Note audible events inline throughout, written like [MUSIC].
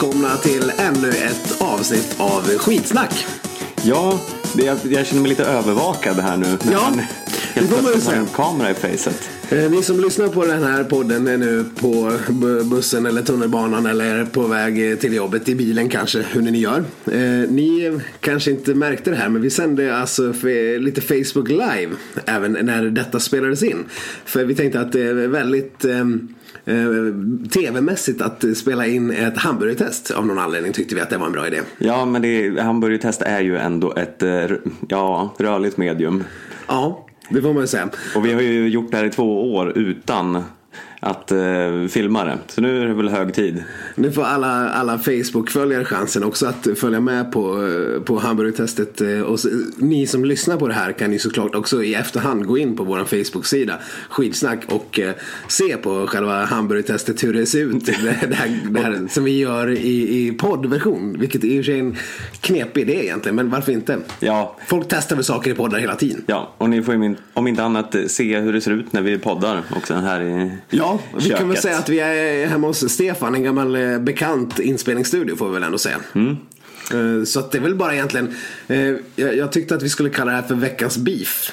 välkomna till ännu ett avsnitt av Skitsnack. Ja, det, jag, jag känner mig lite övervakad här nu. när Ja, man det Helt plötsligt har en kamera i facet. Eh, Ni som lyssnar på den här podden är nu på bu- bussen eller tunnelbanan eller på väg till jobbet i bilen kanske, hur ni gör. Eh, Ni kanske inte märkte det här men vi sände alltså lite Facebook live även när detta spelades in. För vi tänkte att det är väldigt eh, eh, tv-mässigt att spela in ett hamburgertest. Av någon anledning tyckte vi att det var en bra idé. Ja, men det, hamburgertest är ju ändå ett eh, ja, rörligt medium. Ja, det får man ju säga. Och vi har ju gjort det här i två år utan att eh, filma det. Så nu är det väl hög tid. Nu får alla, alla Facebook-följare chansen också att följa med på, eh, på hamburgertestet. eh, Och så, ni som lyssnar på det här kan ju såklart också i efterhand gå in på vår Facebook-sida Skidsnack och eh, se på själva hamburgertestet hur det ser ut. [LAUGHS] Det, det, här, det här som vi gör i, i poddversion. Vilket är i och för sig en knepig idé egentligen, men varför inte? Ja, Folk testar väl saker i poddar hela tiden. ja, och ni får ju om inte annat eh, se hur det ser ut när vi poddar också här i Ja, vi kan väl köket. säga att vi är hemma hos Stefan, en gammal eh, bekant inspelningsstudio får vi väl ändå säga. Eh, Så att det är väl bara egentligen, eh, jag, tyckte att vi skulle kalla det här för veckans beef.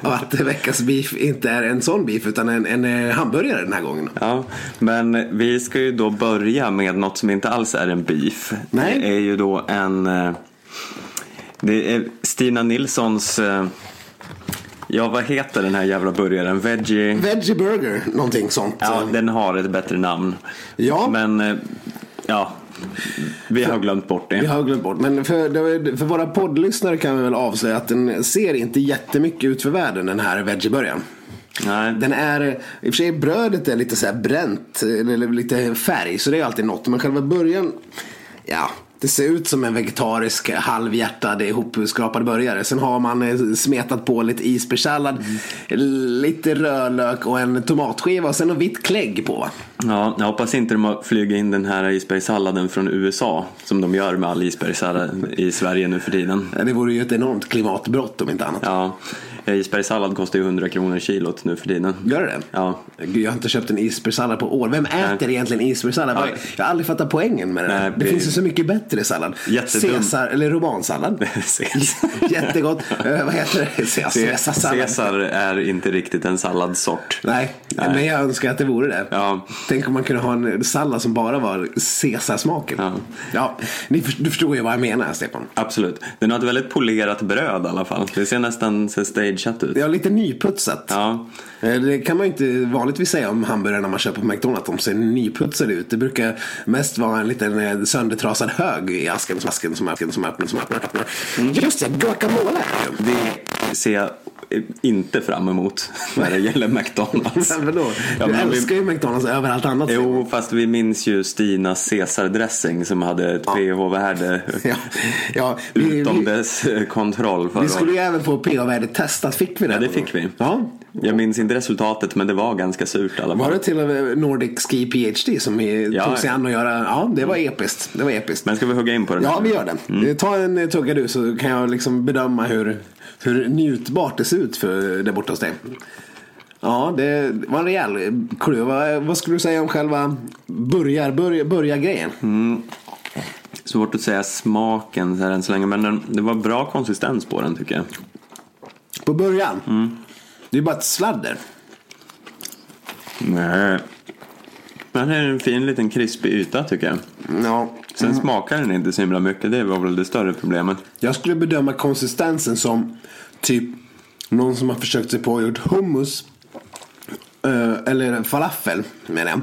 Och [LAUGHS] att veckans beef inte är en sån beef utan en, en hamburgare den här gången. Ja, men vi ska ju då börja med något som inte alls är en beef. Nej. Det är ju då en... Det är Stina Nilssons... Ja, vad heter den här jävla burgaren? Veggie... Veggie burger, någonting sånt. Ja, den har ett bättre namn. Ja. Men, eh, ja. Vi har glömt bort det. Vi har glömt bort. Men för, för våra poddlyssnare kan vi väl avslöja att den ser inte jättemycket ut för världen den här veggieburgaren. Nej, Den är, i och för sig brödet är lite så här bränt, eller lite färg, så det är alltid något. Men själva början, ja, det ser ut som en vegetarisk halvhjärtad ihopskrapad burgare. Sen har man eh, smetat på lite isbergssallad, lite rödlök och en tomatskiva och sen något vitt klägg på ja, jag hoppas inte de har flugit in den här isbergssalladen från USA. Som de gör med all isbergssallad i Sverige nu för tiden. Det vore ju ett enormt klimatbrott om inte annat. Ja, isbergssallad kostar ju 100 kronor kilot nu för tiden. Gör det? Ja. Gud, jag har inte köpt en isbergssallad på år. Vem äter Nej. egentligen isbergssallad? Ja. Jag har aldrig fattat poängen med det. Nej, Det finns ju så mycket bättre sallad. Jättedum. Caesar, eller romansallad. [LAUGHS] Jättegott. Eh, vad heter det? [LAUGHS] Caesar- Caesarsallad. Caesar är inte riktigt en salladssort. Nej, men jag önskar att det vore det. Ja. Tänk om man kunde ha en sallad som bara var Caesarsmaken. Ja. Ja, ni för, du förstår ju vad jag menar Stefan. Absolut. Den har ett väldigt polerat bröd i alla fall. Det ser nästan så stageat ut. Ja, lite nyputsat. Ja. Eh, Det kan man ju inte vanligtvis säga om hamburgarna man köper på McDonalds. De ser nyputsade ut. Det brukar mest vara en liten eh, söndertrasad hög i asken som asken som öppnar som öppnar som öppnar. öppnar. Just det, guacamole det ser inte fram emot [LAUGHS] när det gäller McDonalds. Men vadå? Ja, Du men vi- älskar ju McDonalds över allt annat. Jo, fast vi minns ju Stinas Caesar-dressing som hade ett pH-värde [LAUGHS] Ja, ja vi, utom vi, dess eh, kontroll. vi skulle ju även få pH-värdet testat. Fick vi det? Ja, det fick vi. Ja. Jag minns inte resultatet, men det var ganska surt i alla Var fall. det till och med Nordic Ski PhD som Ja. tog sig an att göra? Ja, det var episkt. Det var episkt. Men ska vi hugga in på den? Ja, här? vi gör det. Eh, Ta en tugga du så kan jag liksom bedöma hur, hur njutbart det ser ut för där borta hos dig. Ja, det var en rejäl clue. Vad, skulle du säga om själva börjar, börjar, börjar-grejen? Svårt att säga smaken här än så länge, men den, det var bra konsistens på den tycker jag. På början? Det är bara ett sladder. Nej. Men det är en fin liten krispig yta tycker jag. Ja. Sen smakar den inte så himla mycket, det var väl det större problemet. Jag skulle bedöma konsistensen som typ någon som har försökt sig på och gjort hummus. eh, Eller falafel menar jag.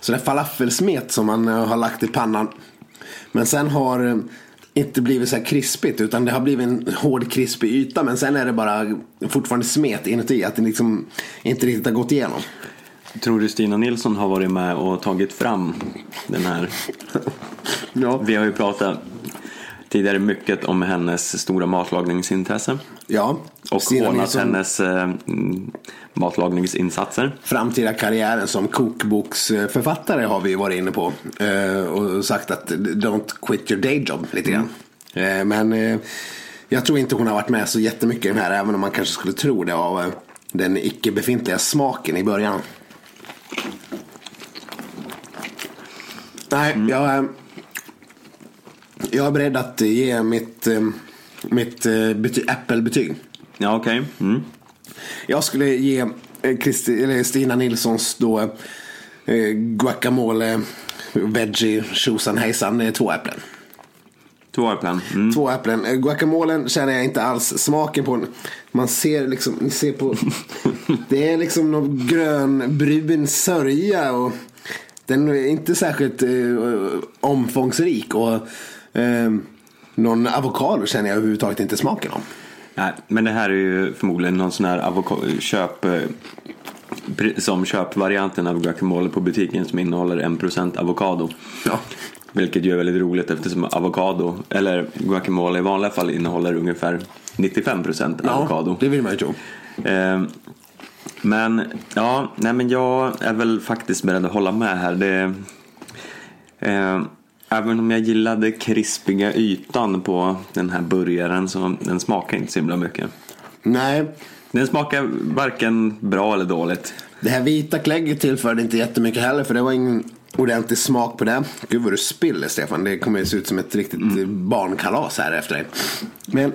Så det är falafelsmet som man eh, har lagt i pannan. Men sen har eh, inte blivit så här krispigt utan det har blivit en hård krispig yta. Men sen är det bara fortfarande smet inuti. Att det liksom inte riktigt har gått igenom. Tror du Stina Nilsson har varit med och tagit fram den här? [LAUGHS] Ja. Vi har ju pratat tidigare mycket om hennes stora matlagningsintresse. Ja. Och Stina hånat Nilsson. hennes eh, mm, matlagningsinsatser. framtida karriären som kokboksförfattare har vi varit inne på. Eh, och sagt att don't quit your day job lite grann. Eh, men eh, jag tror inte hon har varit med så jättemycket i den här. Även om man kanske skulle tro det av eh, den icke befintliga smaken i början. Nej, jag, är- jag är beredd att ge mitt, eh, mitt eh, bety- Apple-betyg. Ja, okej. Mm. Jag skulle ge eh, Christi, Stina Nilssons då eh, guacamole, veggie, tjosan hejsan, eh, två äpplen. Två äpplen. Mm. Två äpplen. Eh, Guacamolen känner jag inte alls smaken på. Man ser liksom, ni ser på. [LAUGHS] Det är liksom någon grön brun sörja och den är inte särskilt eh, omfångsrik. Och eh, någon avokado känner jag överhuvudtaget inte smaken av. Nej, men det här är ju förmodligen någon sån här köp eh, som köpvarianten av guacamole på butiken som innehåller 1% avokado. Ja. Vilket ju är väldigt roligt eftersom avokado, eller guacamole i vanliga fall innehåller ungefär 95% avokado. det vill man ju tro. Eh, men ja, nej men jag är väl faktiskt beredd att hålla med här. Det, eh, även om jag gillade krispiga ytan på den här burgaren så den smakar inte så himla mycket. Nej, Den smakar varken bra eller dåligt. det här vita klägget tillförde inte jättemycket heller för det var ingen ordentlig smak på det. Gud vad du spiller Stefan. Det kommer ju se ut som ett riktigt Mm. barnkalas här efter dig. Men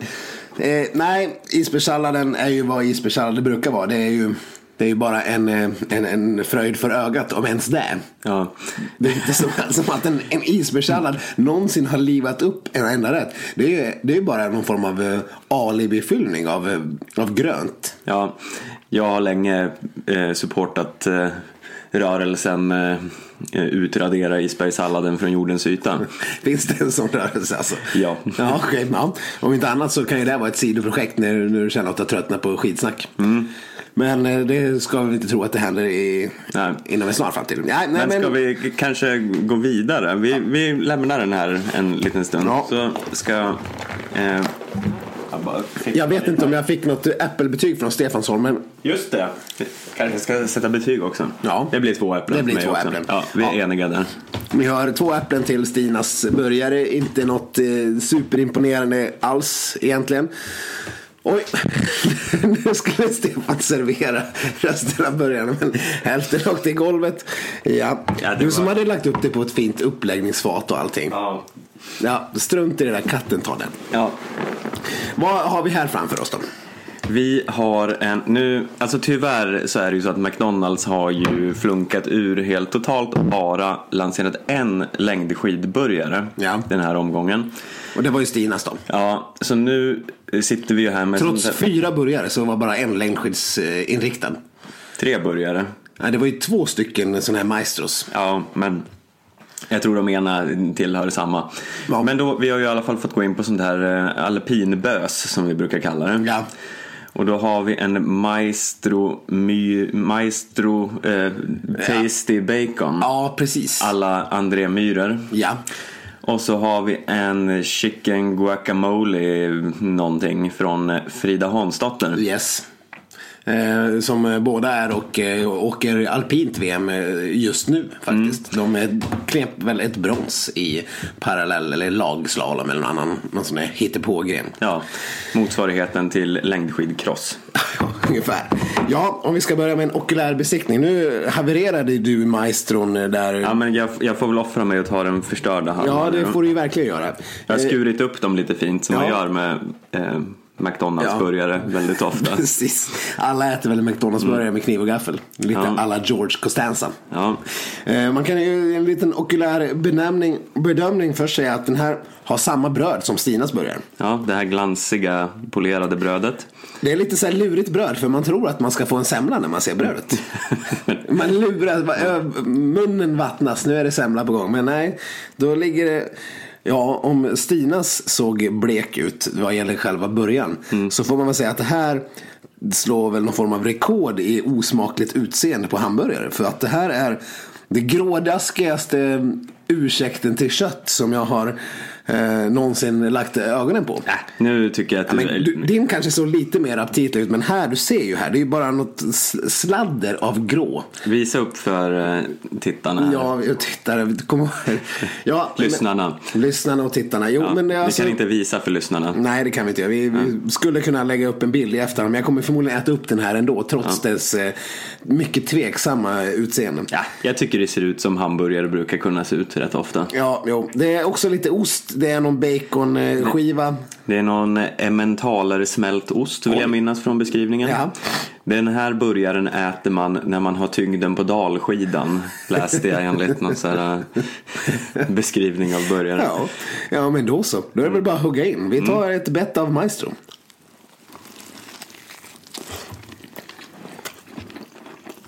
eh, nej, isbergssalladen är ju vad isbergssallad brukar vara. Det är ju, det är ju bara en, eh, en, en fröjd för ögat om ens det. Ja, Det är inte som, som att en, en isbergssallad någonsin har livat upp en enda rätt. Det är det är bara någon form av eh, alibi-fyllning av, eh, av grönt. ja jag har länge eh, supportat eh, rörelsen eh, utradera isbergssalladen från jordens yta. [LAUGHS] Finns det en sån rörelse alltså? Ja. ja, okej, ja. Om inte annat så kan ju det vara ett sidoprojekt när, när du känner att du har tröttnat på skitsnack. Mm. Men eh, det ska vi inte tro att det händer i, Nej. inom en snar framtid. Nej, nej, Men ska vi k- kanske gå vidare? Vi, vi lämnar den här en liten stund. Ja. Så ska... Eh, jag, vet inte om jag fick något Apple-betyg från Stefansholm, men Just det. Kanske ska sätta betyg också. Ja. Det blir två äpplen Det blir två också. äpplen. Ja, vi är Ja. eniga där. vi har två äpplen till Stinas burgare. Inte något eh, superimponerande alls egentligen. Oj, [LAUGHS] nu skulle Stefan servera resten av burgarna men hälften åkte i golvet. Ja, Ja, du som var- hade lagt upp det på ett fint uppläggningsfat och allting. Ja. Ja, strunt i det där katten tar den. ja. Vad har vi här framför oss då? Vi har en, nu, alltså tyvärr så är det ju så att McDonalds har ju flunkat ur helt totalt och bara lanserat en längdskidburgare Ja. den här omgången. Och det var ju Stinas då. Ja, så nu sitter vi ju här med Trots fyra burgare så var bara en längdskidsinriktad. tre burgare. Nej, det var ju två stycken sådana här maestros. Ja, men jag tror de ena tillhör samma. Ja. Men då, vi har ju i alla fall fått gå in på sånt här eh, alpinbös som vi brukar kalla det. Ja. Och då har vi en Maestro, my, maestro eh, Tasty Bacon. Ja, precis. Alla André Myhrer. Ja. Och så har vi en Chicken Guacamole någonting från eh, Frida Hansdotter. Yes. Eh, som eh, båda är och eh, åker alpint VM just nu faktiskt. De eh, knep väl ett brons i parallell eller lagslalom eller någon annan någon sån här hittepågren. Ja, motsvarigheten till längdskidcross. [LAUGHS] Ungefär. Ja, om vi ska börja med en okulär besiktning. Nu havererade du maestron där. Ja, men jag, jag får väl offra mig och ta den förstörda halvan. Ja, det får du ju verkligen göra. Jag har skurit upp dem lite fint som man ja. gör med eh, McDonalds Ja. väldigt ofta. [LAUGHS] Precis. Alla äter väl McDonalds-burgare med kniv och gaffel. Lite Ja. alla George Costanza. Ja, Eh, Man kan ju en liten okulär benämning, bedömning först säga att den här har samma bröd som Stinas burgare. ja, det här glansiga polerade brödet. Det är lite så här lurigt bröd för man tror att man ska få en semla när man ser brödet. [LAUGHS] man ö, munnen vattnas, nu är det semla på gång. Men nej, då ligger det Ja, om Stinas såg blek ut vad gäller själva början så får man väl säga att det här slår väl någon form av rekord i osmakligt utseende på hamburgare. För att det här är det grådaskigaste ursäkten till kött som jag har eh, någonsin lagt ögonen på. Äh, nu tycker jag att Ja, du... men du, din kanske såg lite mer aptitlig ut men här, du ser ju här, det är ju bara något sladder av grå. Visa upp för eh, tittarna. Ja, jag tittar, kom ihåg. Ja, [LAUGHS] Lyssnarna. Men, lyssnarna och tittarna. Jo, Ja, men är Vi alltså, kan inte visa för lyssnarna. Nej, det kan vi inte göra. Vi, vi skulle kunna lägga upp en bild i efterhand, men jag kommer förmodligen äta upp den här ändå, trots dess eh, mycket tveksamma utseende. Ja, jag tycker det ser ut som hamburgare brukar kunna se ut rätt ofta. Ja, jo. Det är också lite ost, det är någon baconskiva. Det är någon emmentaler smält ost vill jag minnas från beskrivningen. Ja. Den här burgaren äter man när man har tyngden på dalskidan. Läste jag enligt någon sån eh, beskrivning av burgare. Ja. ja, men då så. Då är det väl bara att hugga in. Vi tar ett bett av Maestro.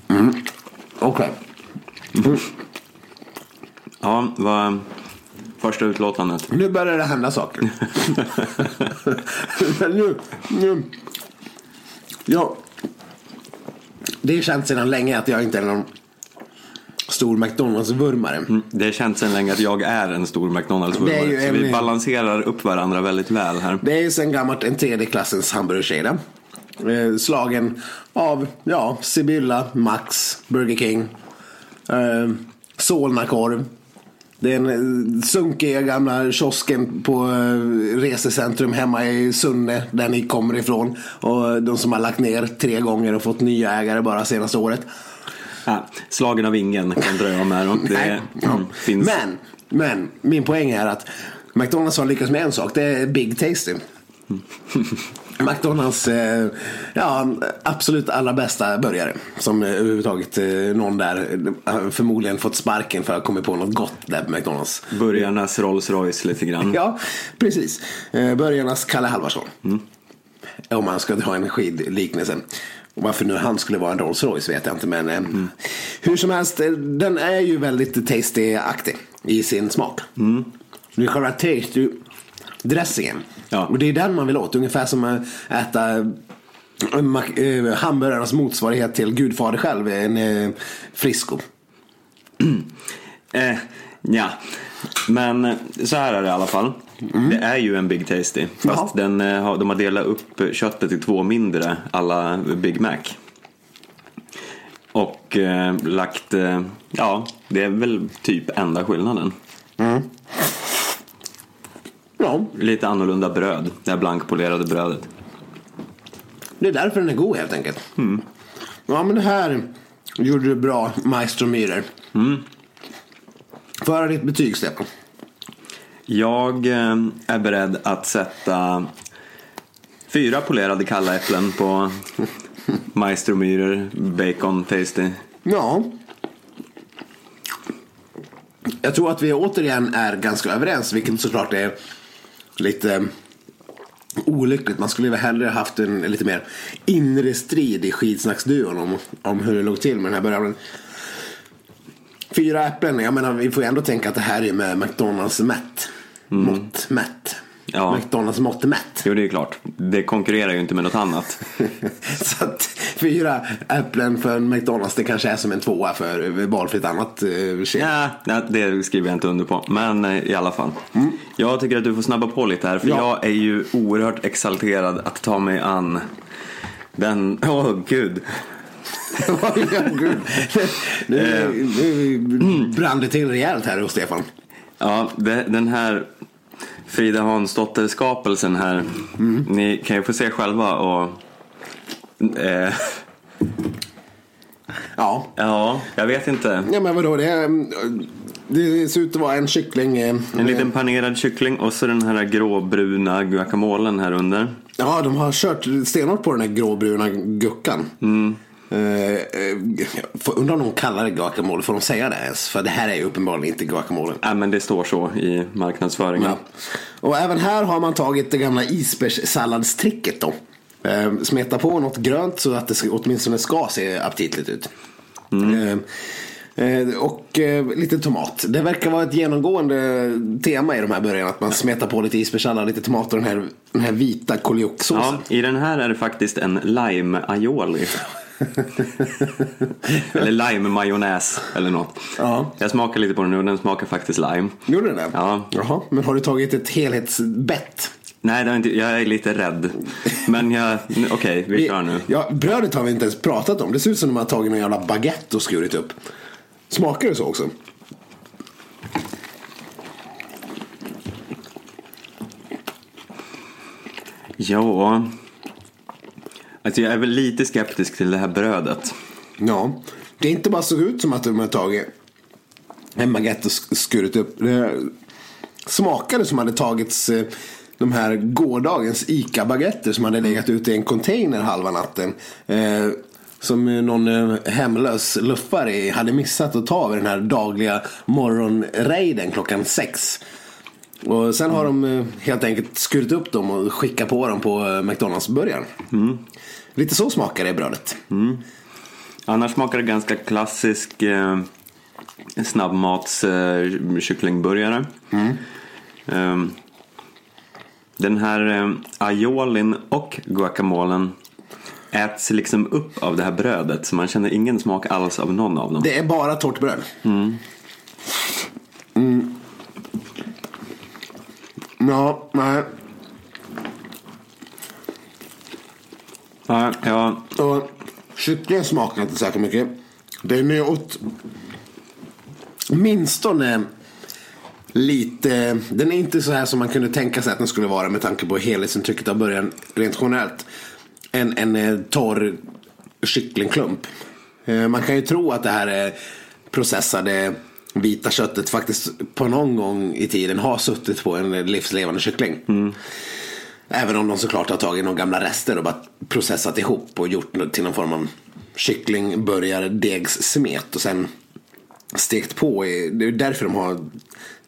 Mm. Okej. Ja, vad första utlåtandet. Nu börjar det hända saker. [LAUGHS] Men nu, nu. Ja. Det är känt sedan länge att jag inte är någon stor McDonalds-vurmare. Mm, Det är känt sedan länge att jag är en stor Det är ju McDonalds-vurmare. Så vi balanserar upp varandra väldigt väl här. Det är ju sedan gammalt en tredje klassens hamburgerkedja. Eh, slagen av, ja, Sibylla, Max, Burger King, eh, Solnakorv. Den eh, sunkiga gamla kiosken på eh, resecentrum hemma i Sunne där ni kommer ifrån. Och de som har lagt ner tre gånger och fått nya ägare bara senaste året. Ja, slagen av ingen kan dröja med. Och det finns... Men, men min poäng är att McDonalds har lyckats med en sak. Det är Big Tasty. [LAUGHS] McDonalds, eh, ja, absolut allra bästa burgare. Som eh, överhuvudtaget eh, någon där förmodligen fått sparken för att ha kommit på något gott där på McDonalds. Burgarnas Rolls Royce lite grann. Ja, precis. Eh, Börjarnas Kalle Halvarsson. Om man ska dra en skidliknelse. Varför nu han skulle vara en Rolls Royce vet jag inte. Men eh, hur som helst, den är ju väldigt tasty-aktig i sin smak. Det är själva tasty-dressingen. Ja. Och det är den man vill åt. Ungefär som att äta eh, eh, hamburgarnas motsvarighet till Gudfader själv. En eh, Frisco. Eh, ja, men så här är det i alla fall. Det är ju en Big Tasty. Fast Mm. Jaha. den, har- de har delat upp köttet i två mindre, alla Big Mac. Och eh, lagt, eh, ja, det är väl typ enda skillnaden. Ja, Lite annorlunda bröd, det här blankpolerade brödet. Det är därför den är god helt enkelt. Ja men det här gjorde du bra Maestro Myhrer. Mm. Får höra ditt betyg Stefan. Jag eh, är beredd att sätta fyra polerade kalla äpplen på Maestromyrer Bacon Tasty. Ja. Jag tror att vi återigen är ganska överens vilket såklart är lite olyckligt. Man skulle väl hellre haft en lite mer inre strid i skitsnacksduon om, om hur det låg till med den här början. Fyra äpplen, jag menar vi får ju ändå tänka att det här är med McDonalds mätt. Mått mätt. Ja. McDonalds mått mätt. Jo, det är klart. Det konkurrerar ju inte med något annat. [LAUGHS] Så att fyra äpplen för en McDonalds det kanske är som en tvåa för valfritt annat shit. Ja, nej, det skriver jag inte under på. Men eh, i alla fall. Jag tycker att du får snabba på lite här. För Ja. jag är ju oerhört exalterad att ta mig an den... Åh, [LAUGHS] ja, gud. nu, nu brann det till rejält här hos Stefan. Ja, det, den här Frida Hansdotter-skapelsen här. Ni kan ju få se själva och... Eh, Ja. ja, jag vet inte. ja, men vadå? Det, är, det ser ut att vara en kyckling. eh, En liten panerad kyckling och så den här gråbruna guacamolen här under. Ja, de har kört stenhårt på den här gråbruna guckan. Eh, får- undrar om de kallar det guacamole. Får de säga det ens? För det här är ju uppenbarligen inte guacamole. Nej, men det står så i marknadsföringen. Ja. Och även här har man tagit det gamla isbergssalladstricket då. Eh, smeta på något grönt så att det åtminstone ska se aptitligt ut. Eh, eh, och lite tomat. Det verkar vara ett genomgående tema i de här början. Att man smetar på lite isbergssallad, lite tomat och den här, den här vita kolioksåsen. Ja, i den här är det faktiskt en lime aioli. [LAUGHS] [LAUGHS] eller lime-majonnäs eller något. Ja. Jag smakar lite på den nu och den smakar faktiskt lime. Gjorde den det? Ja. Jaha, men har du tagit ett helhetsbett? Nej, det inte, jag är lite rädd. Men jag, okej, vi kör nu. Ja, brödet har vi inte ens pratat om. Det ser ut som att de har tagit någon jävla baguette och skurit upp. Smakar det så också? Ja, alltså jag är väl lite skeptisk till det här brödet. Ja. Det är inte bara såg ut som att de har tagit en baguette och sk- skurit upp. Det smakade som hade tagits eh, de här gårdagens ICA-baguetter som hade legat ute i en container halva natten. Eh, som någon eh, hemlös luffare hade missat att ta vid den här dagliga morgonrejden klockan sex. Och sen har de helt enkelt skurit upp dem och skickat på dem på McDonalds-burgaren. Lite så smakar det brödet. Annars smakar det ganska klassisk eh, snabbmats eh, kycklingburgare. Eh, den här eh, aiolin och guacamolen äts liksom upp av det här brödet så man känner ingen smak alls av någon av dem. Det är bara torrt bröd. Mm. Ja, nej. Ja, ja, Och smakar inte särskilt mycket. Den är åt minstone lite, den är inte så här som man kunde tänka sig att den skulle vara med tanke på helhetsintrycket av början rent generellt. En, en eh, torr kycklingklump. Eh, Man kan ju tro att det här är processade vita köttet faktiskt på någon gång i tiden har suttit på en livslevande kyckling. Även om de såklart har tagit några gamla rester och bara processat ihop och gjort till någon form av kycklingburgardegssmet och sen stekt på. Det är därför de har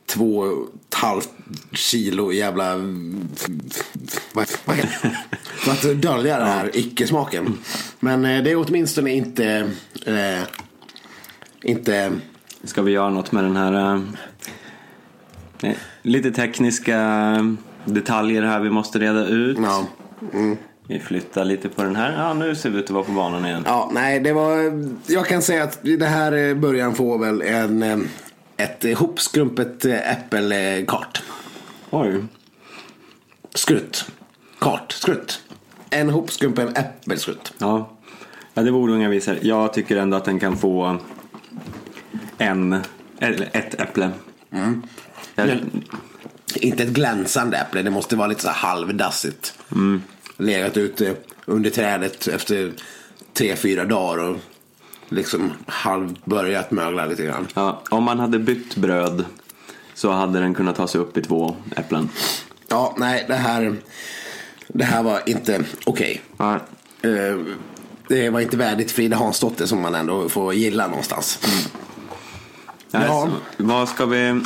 två och ett halvt kilo jävla... Vad, vad heter det? [LAUGHS] För att dölja den här icke-smaken. Men eh, det är åtminstone inte... Eh, inte... ska vi göra något med den här eh, lite tekniska detaljer här vi måste reda ut. Ja. Vi flyttar lite på den här. Ja, nu ser vi ut att vara på banan igen. Ja, nej, det var... Jag kan säga att det här eh, början får väl en... eh, Ett ihopskrumpet eh, äppelkart. Oj. Skrutt. Kart. Skrutt. En ihopskrumpen äppelskrutt. Ja. ja, det borde unga visar. Jag tycker ändå att den kan få en, eller ett äpple. Jag, Inte ett glänsande äpple, det måste vara lite så här halvdassigt. Legat ute under trädet efter tre, fyra dagar och liksom halvt börjat mögla lite grann. ja, om man hade bytt bröd så hade den kunnat ta sig upp i två äpplen. Ja, nej, det här, det här var inte okej. Ja. Eh, Det var inte värdigt Frida Hansdotter som man ändå får gilla någonstans. Nej, Ja. så, vad ska vi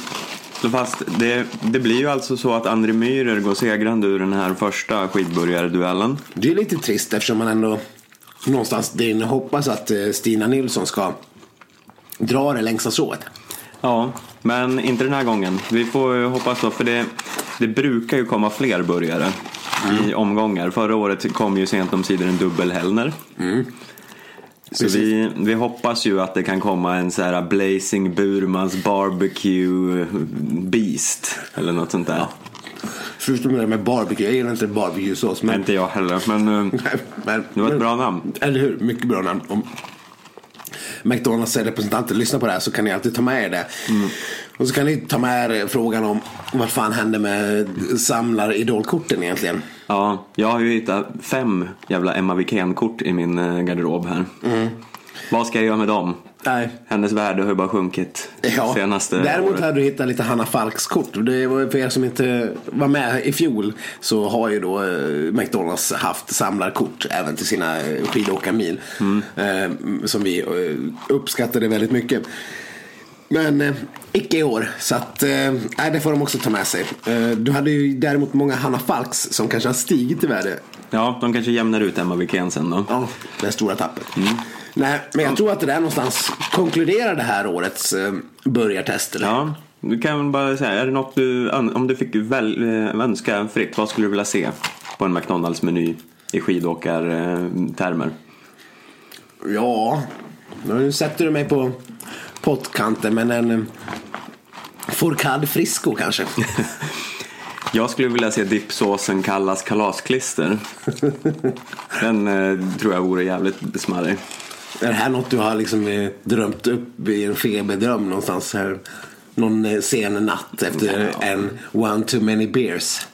fast? Det, det blir ju alltså så att André Myhrer går segrande ur den här första skidburgarduellen. Det är lite trist eftersom man ändå någonstans det hoppas att eh, Stina Nilsson ska dra det längsta strået. Ja, men inte den här gången. Vi får hoppas då, för det, det brukar ju komma fler burgare i omgångar. Förra året kom ju sent om sidor en dubbel Hellner. Så Precis. vi, vi hoppas ju att det kan komma en så här Blazing Burmans Barbecue Beast. Eller något sånt där. Förutom det där med barbecue, jag gillar inte barbecue-sås. Men, Inte jag heller, men eh, [LAUGHS] men, det var ett bra namn. Eller hur? Mycket bra namn. Om McDonalds representanter lyssnar på det här så kan ni alltid ta med er det. Och så kan ni ta med er frågan om vad fan hände med samlar-idolkorten egentligen. Ja, jag har ju hittat fem jävla Emma Wikén-kort i min eh, garderob här. Vad ska jag göra med dem? Nej. Hennes värde har ju bara sjunkit Ja, senaste däremot året. hade du hittat lite Hanna Falks kort. Det var för er som inte var med i fjol så har ju då eh, McDonalds haft samlarkort även till sina skidåkarmil. Eh, som vi uppskattade väldigt mycket. Men eh, icke i år. Så att, eh, det får de också ta med sig. Eh, du hade ju däremot många Hanna Falks som kanske har stigit i värde. Ja, de kanske jämnar ut Emma Wikén sen då. Ja, det stora tappet. Nej, men jag tror att det där någonstans konkluderar det här årets eh, börjartest. Eller? Ja, du kan bara säga, är det något du, om du fick väl, eh, önska fritt, vad skulle du vilja se på en McDonalds-meny i skidåkartermer? Ja, nu sätter du mig på pottkanten men en eh, Fourcade Frisco kanske. [LAUGHS] Jag skulle vilja se dippsåsen kallas kalasklister. [LAUGHS] Den eh, tror jag vore jävligt smarrig. Är det här något du har liksom eh, drömt upp i en feberdröm någonstans här? Någon eh, sen natt efter Ja. en one too many beers?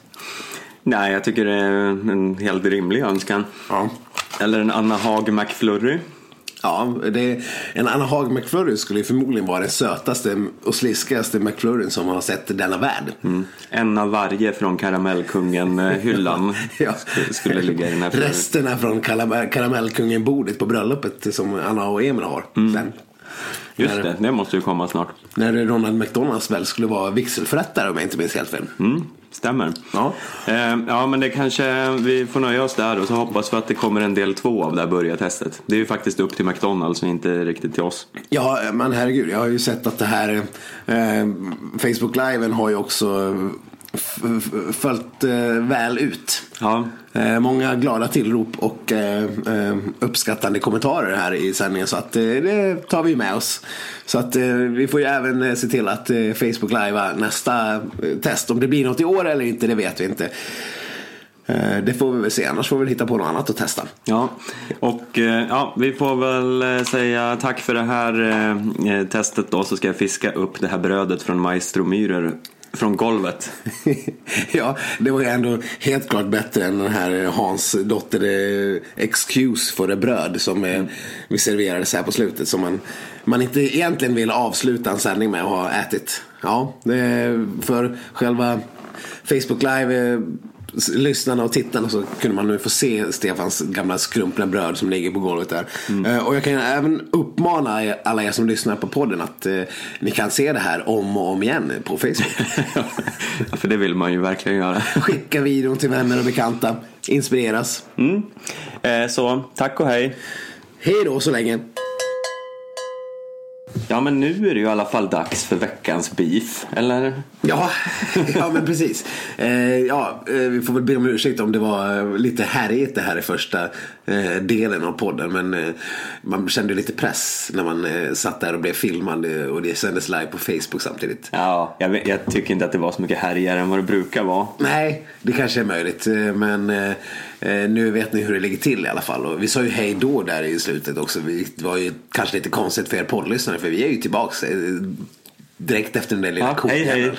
Nej, jag tycker det är en helt rimlig önskan. Ja. Eller en Anna Haag McFlurry. Ja, det, en Anna Haag McFlurry skulle ju förmodligen vara den sötaste och sliskigaste McFlurryn som har sett denna värld. En av varje från Karamellkungen-hyllan [LAUGHS] Ja. skulle, ligga i den här flurryn. Resterna från karamell, karamellkungen-bordet på bröllopet som Anna och Emil har. Sen. Just När- det, det måste ju komma snart. När Ronald McDonalds väl skulle vara vigselförrättare om jag inte minns helt fel. Mm, stämmer. Ja. Eh, ja, men det kanske vi får nöja oss där och så hoppas vi att det kommer en del två av det här börjartestet. Det är ju faktiskt upp till McDonalds och inte riktigt till oss. Ja, men herregud. Jag har ju sett att det här eh, Facebook Liven har ju också följt eh, väl ut. Ja, Eh, många glada tillrop och eh, eh, uppskattande kommentarer här i sändningen så att eh, det tar vi med oss. Så att eh, vi får ju även eh, se till att eh, Facebook Live nästa eh, test. Om det blir något i år eller inte, det vet vi inte. Eh, det får vi väl se, annars får vi väl hitta på något annat att testa. Ja, och eh, ja, vi får väl eh, säga tack för det här eh, eh testet då så ska jag fiska upp det här brödet från Maestro Myhrer från golvet. [LAUGHS] ja, det var ju ändå helt klart bättre än den här Hans dotter eh, excuse för det bröd som eh, vi serverade så här på slutet. Som man, man inte egentligen vill avsluta en sändning med att ha ätit. Ja, för själva Facebook Live eh, lyssnarna och tittarna så kunde man nu få se Stefans gamla skrumpna bröd som ligger på golvet där. Eh, och jag kan även uppmana alla er som lyssnar på podden att eh, ni kan se det här om och om igen på Facebook. [LAUGHS] Ja, för det vill man ju verkligen göra. [LAUGHS] Skicka videon till vänner och bekanta. Inspireras. Mm. Eh, så tack och hej. Hej då så länge. Ja, men nu är det ju i alla fall dags för veckans beef, eller? Ja, [LAUGHS] ja men precis. Eh, ja, eh, vi får väl be om ursäkt om det var eh, lite härjigt det här i första eh, delen av podden. Men eh, man kände lite press när man eh, satt där och blev filmad eh, och det sändes live på Facebook samtidigt. Ja, jag, jag tycker inte att det var så mycket härligare än vad det brukar vara. Nej, det kanske är möjligt. Men nu vet ni hur det ligger till i alla fall. Och vi sa ju hej då där i slutet också. Det var ju kanske lite konstigt för er poddlyssnare för vi är ju tillbaks eh, direkt efter den där lilla Ja, hej, hej.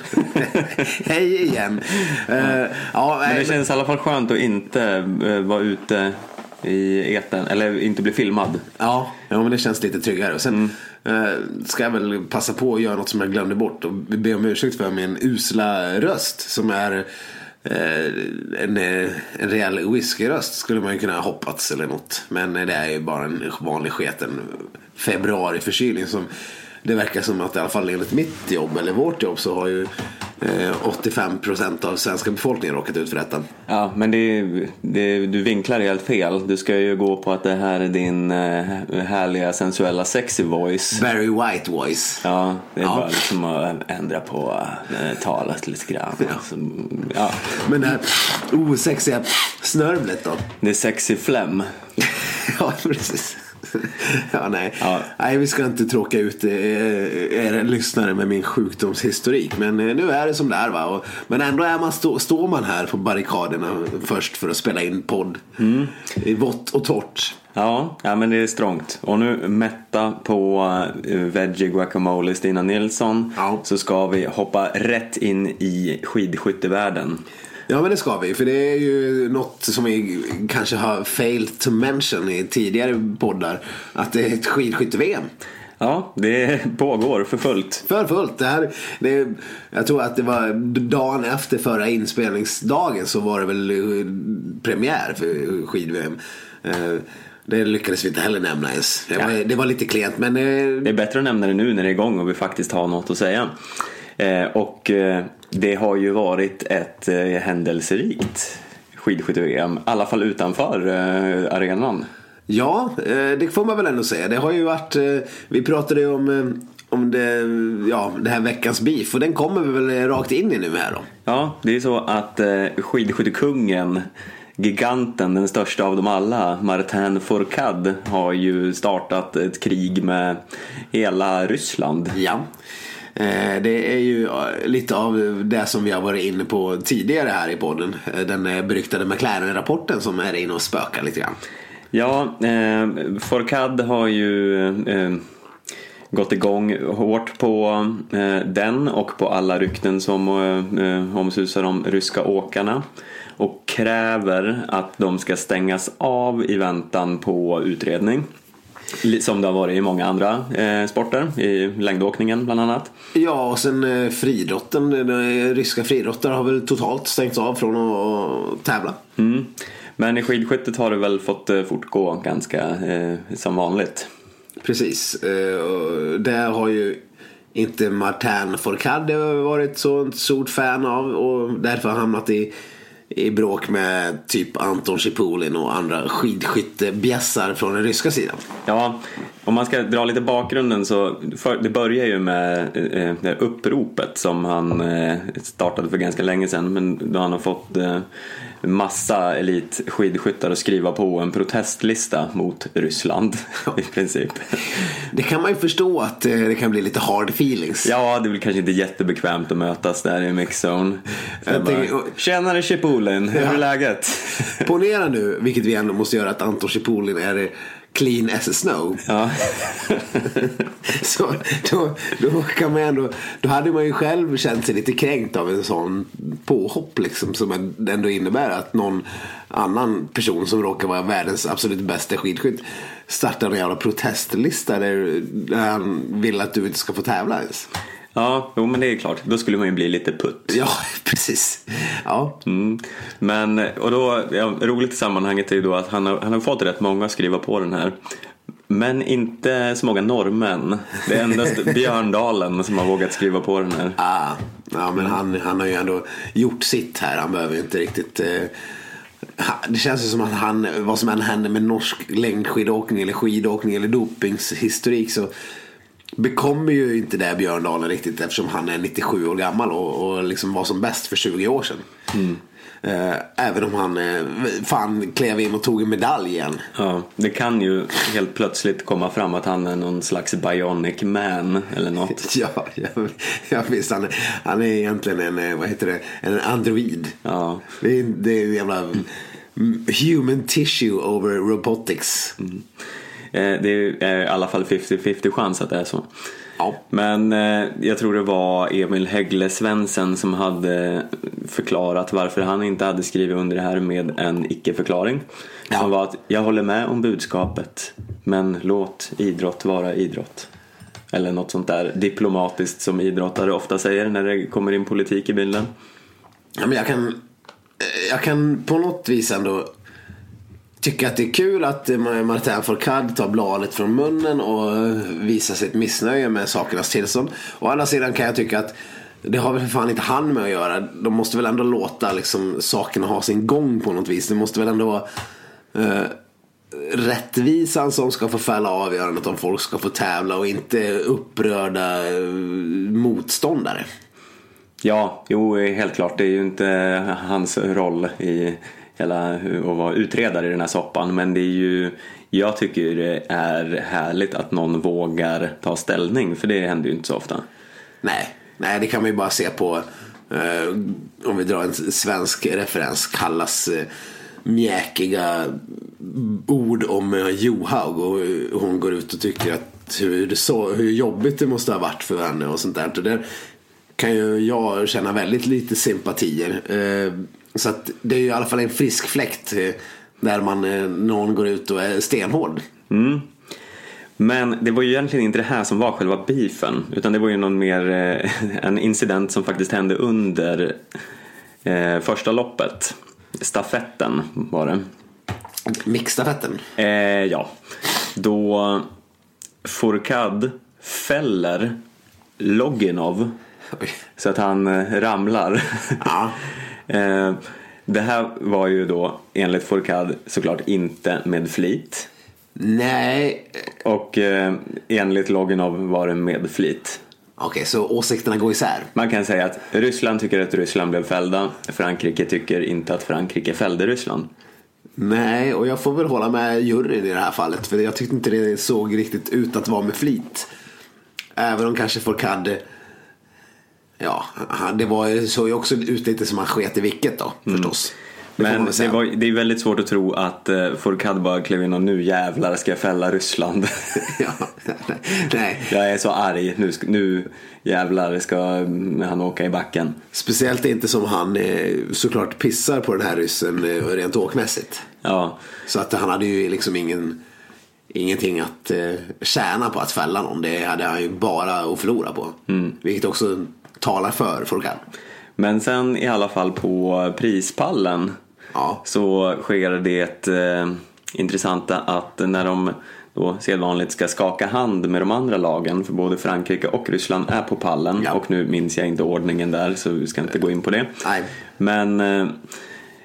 [LAUGHS] hej igen. Eh, ja, Men det känns i alla fall skönt att inte eh, vara ute i eten eller inte bli filmad. Ja, ja, men det känns lite tryggare. Och sen eh, ska jag väl passa på att göra något som jag glömde bort och be om ursäkt för min usla röst som är eh, Eh, en, eh, en rejäl whiskyröst skulle man ju kunna ha hoppats eller något. Men eh, det är ju bara en vanlig sketen februariförkylning som det verkar som att i alla fall enligt mitt jobb eller vårt jobb så har ju eh, 85% av svenska befolkningen råkat ut för detta. Ja, men det, det, du vinklar helt fel. Du ska ju gå på att det här är din eh, härliga sensuella sexy voice. Very white voice. Ja, det är Ja. bara liksom att ändra på eh, talet lite grann. Ja. Så, ja. Men det här osexiga snörvlet då? Det är sexy flem. [LAUGHS] ja, precis. [LAUGHS] ja, nej. Ja. nej, vi ska inte tråka ut eh, er lyssnare med min sjukdomshistorik. Men eh, nu är det som det är. Va? Och, men ändå är man stå, står man här på barrikaderna först för att spela in podd. I vått och torrt. Ja, ja, men det är strångt. Och nu mätta på uh, veggie guacamole Stina Nilsson Ja. så ska vi hoppa rätt in i skidskyttevärlden. Ja men det ska vi. För det är ju något som vi kanske har failed to mention i tidigare poddar. Att det är ett skidskytte-VM. Ja, det pågår för fullt. För fullt. Det här, det, jag tror att det var dagen efter förra inspelningsdagen så var det väl eh, premiär för skid-VM. Eh, Det lyckades vi inte heller nämna ens. Det var, Ja. det var lite klent men eh, Det är bättre att nämna det nu när det är igång och vi faktiskt har något att säga. Eh, och eh, det har ju varit ett eh, händelserikt skidskytte-VM, i alla fall utanför arenan. ja, det får man väl ändå säga. Det har ju varit, vi pratade ju om, om det, ja, det här veckans beef och den kommer vi väl rakt in i nu här då. Ja, det är så att eh, skidskyttekungen giganten, den största av dem alla, Martin Fourcade, har ju startat ett krig med hela Ryssland. Ja. Eh, det är ju eh, lite av det som vi har varit inne på tidigare här i podden. Eh, den beryktade McLaren-rapporten som är inne och spökar lite grann. Ja, eh, Forcad har ju eh, gått igång hårt på eh, den och på alla rykten som eh, omsusar de ryska åkarna och kräver att de ska stängas av i väntan på utredning. Som det har varit i många andra eh, sporter, i längdåkningen bland annat. Ja, och sen eh, friidrotten. Eh, ryska friidrottare har väl totalt stängts av från att tävla. Mm. Men i skidskyttet har det väl fått eh, fortgå ganska eh, som vanligt. Precis. Eh, det har ju inte Martin Fourcade varit så stort fan av och därför hamnat i, i bråk med typ Anton Chipolin och andra skidskyttebjässar från den ryska sidan. Ja, om man ska dra lite bakgrunden så för, det börjar ju med eh, det uppropet som han eh, startade för ganska länge sedan men då han har fått eh, massa elitskidskyttar att skriva på en protestlista mot Ryssland [LAUGHS] i princip. Det kan man ju förstå att eh, det kan bli lite hard feelings. Ja, det väl kanske inte jättebekvämt att mötas där i mixzone. Tjenare Chipolin, hur är läget? Ponera nu, vilket vi ändå måste göra, att Anton Chipolin är clean as a snow. Ja. [LAUGHS] så då, då, kan man ändå, då hade man ju själv känt sig lite kränkt av en sån påhopp liksom som ändå innebär att någon annan person som råkar vara världens absolut bästa skidskytt startar en jävla protestlista där, han vill att du inte ska få tävla ens. Ja, jo, men det är klart. Då skulle man ju bli lite putt. Ja, [LAUGHS] precis. Ja. Mm. Men, och då, ja, roligt i sammanhanget är ju då att han har, han har fått rätt många att skriva på den här. Men inte så många norrmän. Det är endast [LAUGHS] Björndalen som har vågat skriva på den här. Ah, ja, men han, han har ju ändå gjort sitt här. Han behöver ju inte riktigt... Eh, det känns ju som att han, vad som än händer med norsk längdskidåkning eller skidåkning eller dopingshistorik så bekommer ju inte det Björndalen riktigt eftersom han är 97 år gammal och, och liksom var som bäst för 20 år sedan. Mm. Eh, även om han eh, fan klev in och tog en medalj igen. Ja, det kan ju helt plötsligt komma fram att han är någon slags bionic man eller något. [LAUGHS] ja, ja, ja visst. Han, han är egentligen en, eh, vad heter det, en android. Ja. Det är, det är en jävla human tissue over robotics. Mm. Eh, det är i alla fall 50-50 chans att det är så. Ja. Men eh, jag tror det var Emil Häggle Svensson som hade förklarat varför han inte hade skrivit under det här med en icke-förklaring. Ja. Som var att jag håller med om budskapet men låt idrott vara idrott. Eller något sånt där diplomatiskt som idrottare ofta säger när det kommer in politik i bilden. Ja, men jag, kan, jag kan på något vis ändå tycker att det är kul att Martin Fourcade tar bladet från munnen och visar sitt missnöje med sakernas tillstånd. Å andra sidan kan jag tycka att det har väl för fan inte han med att göra. De måste väl ändå låta liksom, sakerna ha sin gång på något vis. Det måste väl ändå vara eh, rättvisan som ska få fälla avgörandet om folk ska få tävla och inte upprörda eh, motståndare. Ja, jo helt klart. Det är ju inte hans roll i hela att vara utredare i den här soppan men det är ju jag tycker det är härligt att någon vågar ta ställning för det händer ju inte så ofta. Nej, nej det kan man ju bara se på eh, om vi drar en svensk referens kallas eh, mjäkiga ord om eh, Johaug och eh, hon går ut och tycker att hur, så, hur jobbigt det måste ha varit för henne och sånt där. Och där kan ju jag känna väldigt lite sympatier. Eh, så att det är ju i alla fall en frisk fläkt eh, där man, eh, någon går ut och är stenhård. Mm. Men det var ju egentligen inte det här som var själva beefen utan det var ju någon mer, eh, [LAUGHS] en incident som faktiskt hände under eh, första loppet. Stafetten var det. Mixstafetten? Eh, ja. Då Fourcade fäller Loginov Oj. så att han ramlar. Ja. [LAUGHS] Eh, det här var ju då enligt Fourcade såklart inte med flit. Nej. Och eh, enligt Loginov var det med flit. Okej, okay, så åsikterna går isär? Man kan säga att Ryssland tycker att Ryssland blev fällda. Frankrike tycker inte att Frankrike fällde Ryssland. Nej, och jag får väl hålla med juryn i det här fallet. För jag tyckte inte det såg riktigt ut att vara med flit. Även om kanske Fourcade Ja, det var, såg ju också ut lite som han sket i vilket då förstås. Det får man Men det, var, det är väldigt svårt att tro att eh, Fourcade bara klev in och nu jävlar ska jag fälla Ryssland. [LAUGHS] [LAUGHS] ja, nej. jag är så arg, nu, nu jävlar ska mm, han åka i backen. Speciellt inte som han eh, såklart pissar på den här ryssen eh, rent åkmässigt. Ja, Så att han hade ju liksom ingen, ingenting att eh, tjäna på att fälla någon. Det hade han ju bara att förlora på. Vilket också talar för Fourcade. men sen i alla fall på prispallen Ja. så sker det eh, intressanta att när de då sedvanligt ska skaka hand med de andra lagen, för både Frankrike och Ryssland är på pallen Ja. och nu minns jag inte ordningen där så vi ska inte gå in på det. Nej. Men eh,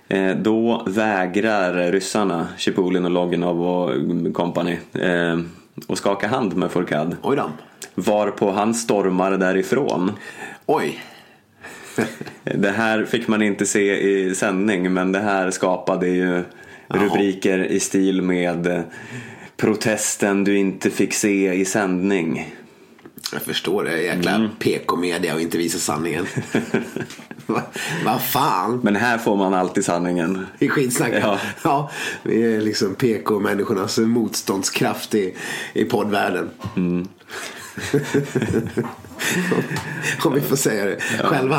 eh, då vägrar ryssarna, Chipulin och Loginov och company eh, att skaka hand med Fourcade. Varpå han stormar därifrån. Oj. Det här fick man inte se i sändning men det här skapade ju rubriker i stil med eh, protesten du inte fick se i sändning. Jag förstår det. Jäkla Mm. PK-media och inte visa sanningen. [LAUGHS] Vad vad fan. Men här får man alltid sanningen. I skitsnack. Ja. ja. Vi är liksom PK-människornas motståndskraft i, i poddvärlden. Mm. [LAUGHS] [LAUGHS] Om vi får säga det själva.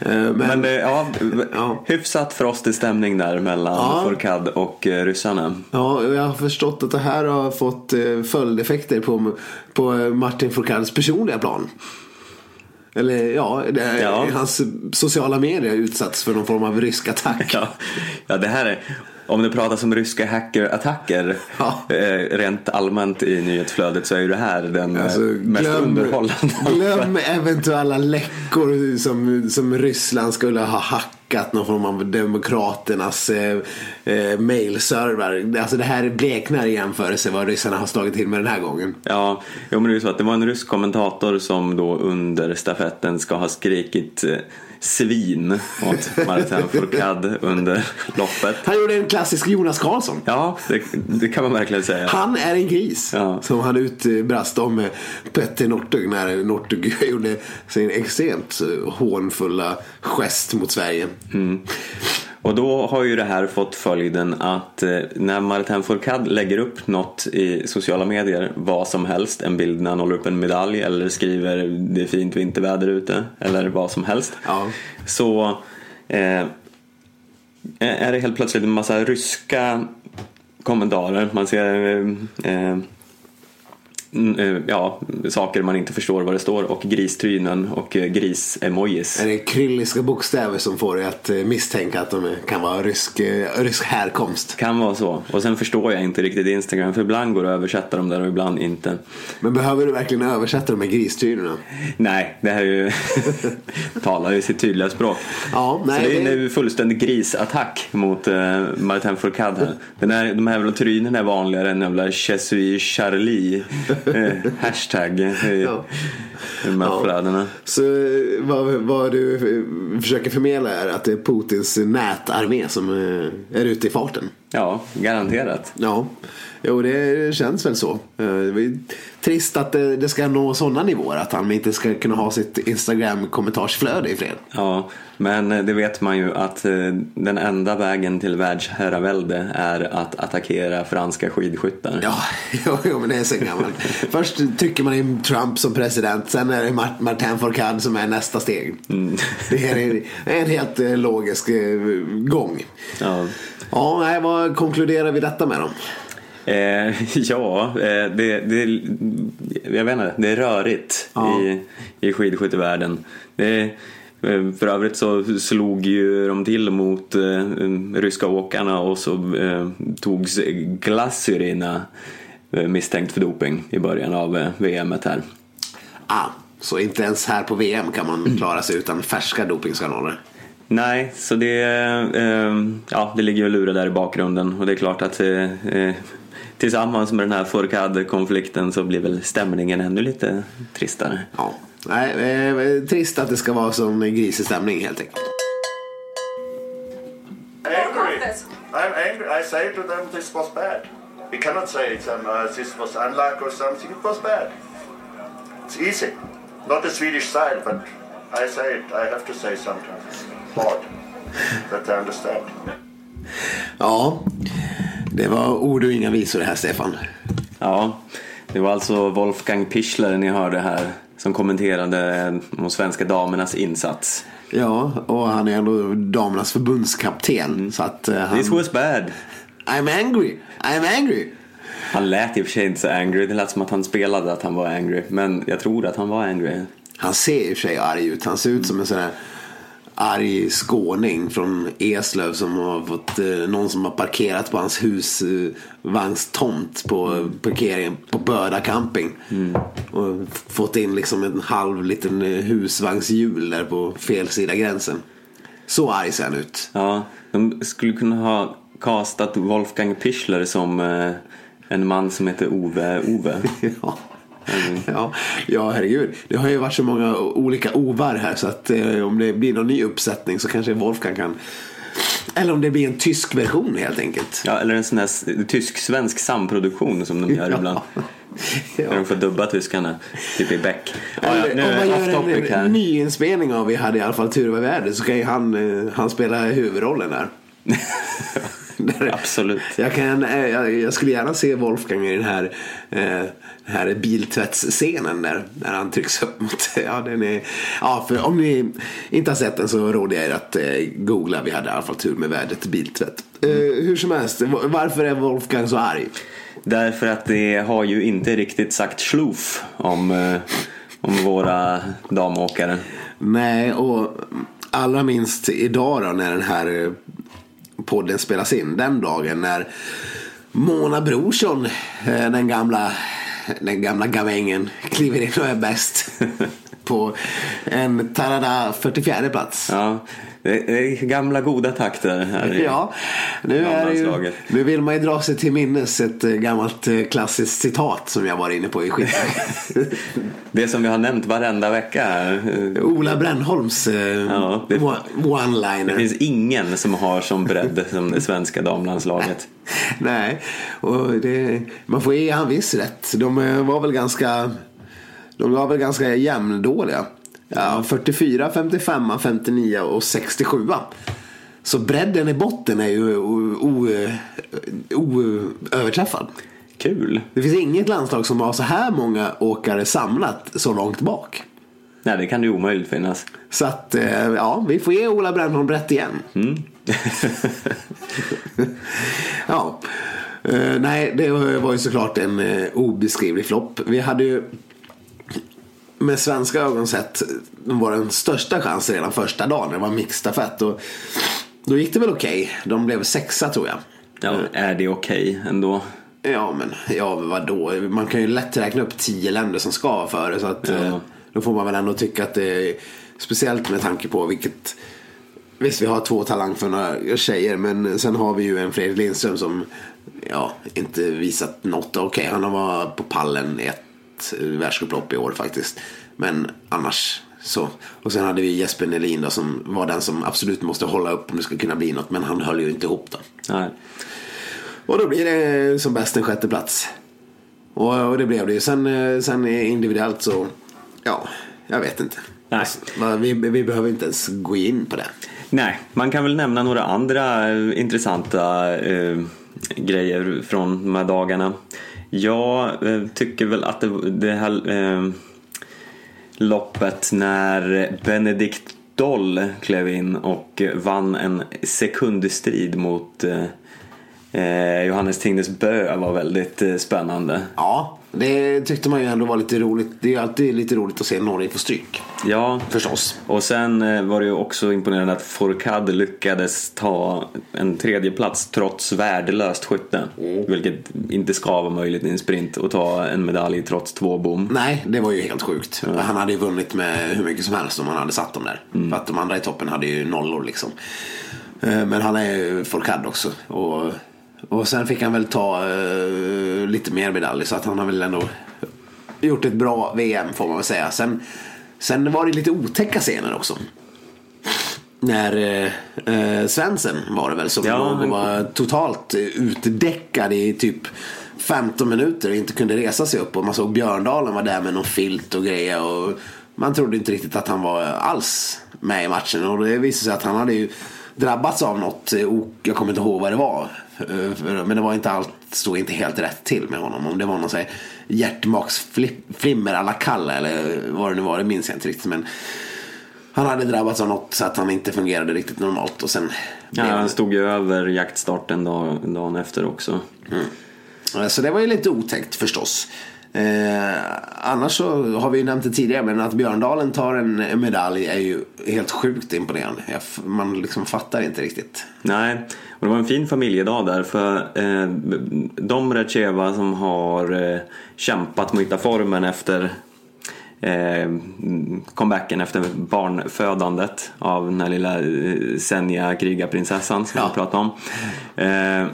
Eh, Men, Men eh, ja, Ja. hyfsat frostig stämning där mellan Ja. Fourcade och eh, ryssarna. ja, jag har förstått att det här har fått följdeffekter på, på Martin Fourcades personliga plan. Eller ja, det, Ja. hans sociala medier utsatts för någon form av rysk attack. Ja, ja det här är, om det pratas om ryska hackerattacker Ja. eh, rent allmänt i nyhetsflödet så är ju det här den eh, Alltså, mest underhållande. glöm eventuella läckor som, som Ryssland skulle ha hackat någon form av demokraternas eh, eh, mailserver. Alltså det här bleknar i jämförelse vad ryssarna har slagit till med den här gången. Ja, jo, men det är ju så att det var en rysk kommentator som då under stafetten ska ha skrikit eh, svin åt Martin Fourcade under loppet. Han gjorde en klassisk Jonas Karlsson. Ja, det, det kan man verkligen säga. Han är en gris. Ja. Som han utbrast om Petter Northug när Northug [LAUGHS] gjorde sin extremt eh, hånfulla gest mot Sverige. Och då har ju det här fått följden att eh, när Martin Fourcade lägger upp något i sociala medier, vad som helst, en bild när han håller upp en medalj eller skriver det är fint vinterväder ute eller vad som helst. Ja. Så eh, är det helt plötsligt en massa ryska kommentarer. Man ser eh, eh, ja, saker man inte förstår vad det står och gristrynen och eh, gris-emojis. Är det krylliska bokstäver som får dig att eh, misstänka att de kan vara rysk, eh, rysk härkomst? Kan vara så. Och sen förstår jag inte riktigt Instagram för ibland går det att översätta dem där och ibland inte. Men behöver du verkligen översätta de här gristyrorna? Nej, det här är ju [LAUGHS] talar ju sitt tydliga språk. Ja, nej, så det är det- en fullständig grisattack mot uh, Martin Fourcade här. Den här. De här jävla trynen är vanligare än jävla Je suis Charlie eh, hashtag i, Ja. i de här Ja. flödena. Så eh, vad, vad du eh, försöker förmedla är att det är Putins nätarmé som eh, är ute i farten? Ja, garanterat. Ja, jo det känns väl så. Eh, Det trist att det, ska nå sådana nivåer att han inte ska kunna ha sitt Instagram-kommentarsflöde i fred. Ja, men eh, det vet man ju att eh, den enda vägen till världsherravälde är att attackera franska skidskyttar. Ja, [LAUGHS] jo, jo, men det är så gammalt. Först trycker man in Trump som president, sen är det Mart- Martin Fourcade som är nästa steg. Det är en helt logisk gång. Ja. Ja, nej, vad konkluderar vi detta med då? Eh, [LAUGHS] ja, eh, det, det, jag vet inte, det är rörigt Ja. i, i skidskyttevärlden. Det, eh, för övrigt så slog ju de till mot eh, ryska åkarna och så togs Glasyrina eh, misstänkt för doping i början av VMet här. Ah, så inte ens här på VM kan man klara sig utan färska dopingskandaler. Nej, så det, eh, ja, det ligger ju lura där i bakgrunden och det är klart att eh, eh, tillsammans med den här Fourcade-konflikten så blir väl stämningen ännu lite tristare. Ja. Nej, eh, trist att det ska vara som grisig stämning helt enkelt. angry. I'm angry. I say to them this was bad. We cannot say them, uh, this was unluck or something. It was bad. It's easy. Not the Swedish style, but I say it. I have to say sometimes. Hard. That I understand. Ja, det var ord och inga visor det här Stefan. Ja, det var alltså Wolfgang Pichler ni hörde här som kommenterade de svenska damernas insats. Ja, och han är ändå damernas förbundskapten. Så att, eh, han... This was bad. I'm angry, I'm angry. Han lät i och för sig inte så angry. Det lät som att han spelade att han var angry. Men jag tror att han var angry. Han ser i och för sig arg ut. Han ser ut som en sån här arg skåning från Eslöv som har fått eh, någon som har parkerat på hans husvagnstomt på parkeringen på Böda camping. Och fått in liksom en halv liten eh, husvagnshjul där på fel sida gränsen. Så arg ser han ut. Ja, de skulle kunna ha castat Wolfgang Pichler som eh, en man som heter Ove Ove. [LAUGHS] Ja. Ja, ja, herregud. Det har ju varit så många olika ovar här så att eh, om det blir någon ny uppsättning så kanske Wolfgang kan eller om det blir en tysk version helt enkelt. Ja, eller en sån här tysk-svensk samproduktion som de gör ibland. [LAUGHS] När Ja. de får dubba tyskarna, typ i Beck. Ja, ja, nu är gör off en, topic en här. nyinspelning av Vi hade i alla fall tur över vädret så kan ju han, eh, han spela huvudrollen där. [LAUGHS] Där- Absolut. Jag, kan, eh, jag, jag skulle gärna se Wolfgang i den här, eh, den här biltvättsscenen där. När han trycks upp mot... [LAUGHS] Ja, den är, ja, för om ni inte har sett den så råder jag er att eh, googla. Vi hade i alla fall tur med vädret biltvätt. Eh, hur som helst, varför är Wolfgang så arg? Därför att det har ju inte riktigt sagt sloof om, eh, om våra damåkare. Nej, och allra minst idag då när den här eh, podden spelas in. Den dagen när Mona Brorsson, eh, den gamla, den gamla gamängen, kliver in och är bäst. [LAUGHS] På en Tarada 44 plats. Ja, det är gamla goda takter här i Ja, nu, är ju, nu vill man ju dra sig till minnes ett eh, gammalt eh, klassiskt citat som jag var inne på i skiten. [LAUGHS] Det som vi har nämnt varenda vecka här. Ola Brännholms eh, Ja, det- one-liner. Det finns ingen som har som bredd som det svenska damlandslaget. [LAUGHS] Nej, och det, man får ge han viss rätt. De var väl ganska, de var väl ganska jämndåliga. Ja, 44, 55, 59 och 67. Så bredden i botten är ju oöverträffad. Kul. Det finns inget landslag som har så här många åkare samlat så långt bak. Nej, det kan ju omöjligt finnas. Så att, eh, ja, vi får ge Ola Brännholm rätt igen. [LAUGHS] ja. Eh, nej, det var ju såklart en eh, obeskrivlig flopp. Vi hade ju med svenska ögon sett var den största chansen redan första dagen. Det var mixstafett. Och då gick det väl okej. De blev sexa tror jag. Ja, är det okej ändå? Ja, men ja, vadå? Man kan ju lätt räkna upp tio länder som ska vara före. Så att, Ja. eh, då får man väl ändå tycka att det är speciellt med tanke på vilket... Visst, vi har två talangfulla tjejer, men sen har vi ju en Fredrik Lindström som ja, inte visat något. Okej, han har varit på pallen i ett eh, världscuplopp i år faktiskt. Men annars så. Och sen hade vi Jesper Nelin då, som var den som absolut måste hålla upp om det ska kunna bli något. Men han höll ju inte ihop då. Nej. Och då blir det som bäst en sjätte plats. Och, och det blev det ju. Sen, eh, sen individuellt så, ja, jag vet inte. Nej. Va, Vi, vi behöver inte ens gå in på det. Nej, man kan väl nämna några andra eh, intressanta eh, grejer från de här dagarna. Jag eh, tycker väl att det, det här eh, loppet när Benedikt Doll klev in och vann en sekundstrid mot eh, eh, Johannes Tingnes Bö var väldigt eh, spännande. Ja, det tyckte man ju ändå var lite roligt. Det är alltid lite roligt att se Norge få stryk. Ja, Förstås. Och sen eh, var det ju också imponerande att Fourcade lyckades ta en tredje plats trots värdelöst skytte. Vilket inte ska vara möjligt i en sprint och ta en medalj trots två bom. Nej, det var ju helt sjukt. Han hade ju vunnit med hur mycket som helst om han hade satt dem där. För att de andra i toppen hade ju nollor liksom. Eh, Men han är ju Folkad också. Och, och sen fick han väl ta eh, lite mer medaljer så att han har väl ändå gjort ett bra VM får man väl säga. Sen, sen var det lite otäcka scener också. när eh, eh, Svensson var det väl som Ja, låg och var totalt utdäckad i typ 15 minuter och inte kunde resa sig upp och man såg Björndalen var där med någon filt och grejer och man trodde inte riktigt att han var alls med i matchen och det visade sig att han hade ju drabbats av något, eh, jag kommer inte ihåg vad det var eh, men det var inte allt, stod inte helt rätt till med honom om det var någon hjärtmaksflimmer alla Kalle eller vad det nu var, det minns jag inte riktigt men han hade drabbats av något så att han inte fungerade riktigt normalt och sen Ja, han stod ju över jaktstarten dag, dagen efter också. Eh, Så det var ju lite otäckt förstås. Eh, annars så har vi ju nämnt det tidigare men att Björndalen tar en en medalj är ju helt sjukt imponerande. Man liksom fattar inte riktigt. Nej, och det var en fin familjedag där för eh, de Recheva som har eh, kämpat med att hitta formen efter eh, comebacken efter barnfödandet av den här lilla eh, Senja krigarprinsessan som Ja. vi pratade om. Eh,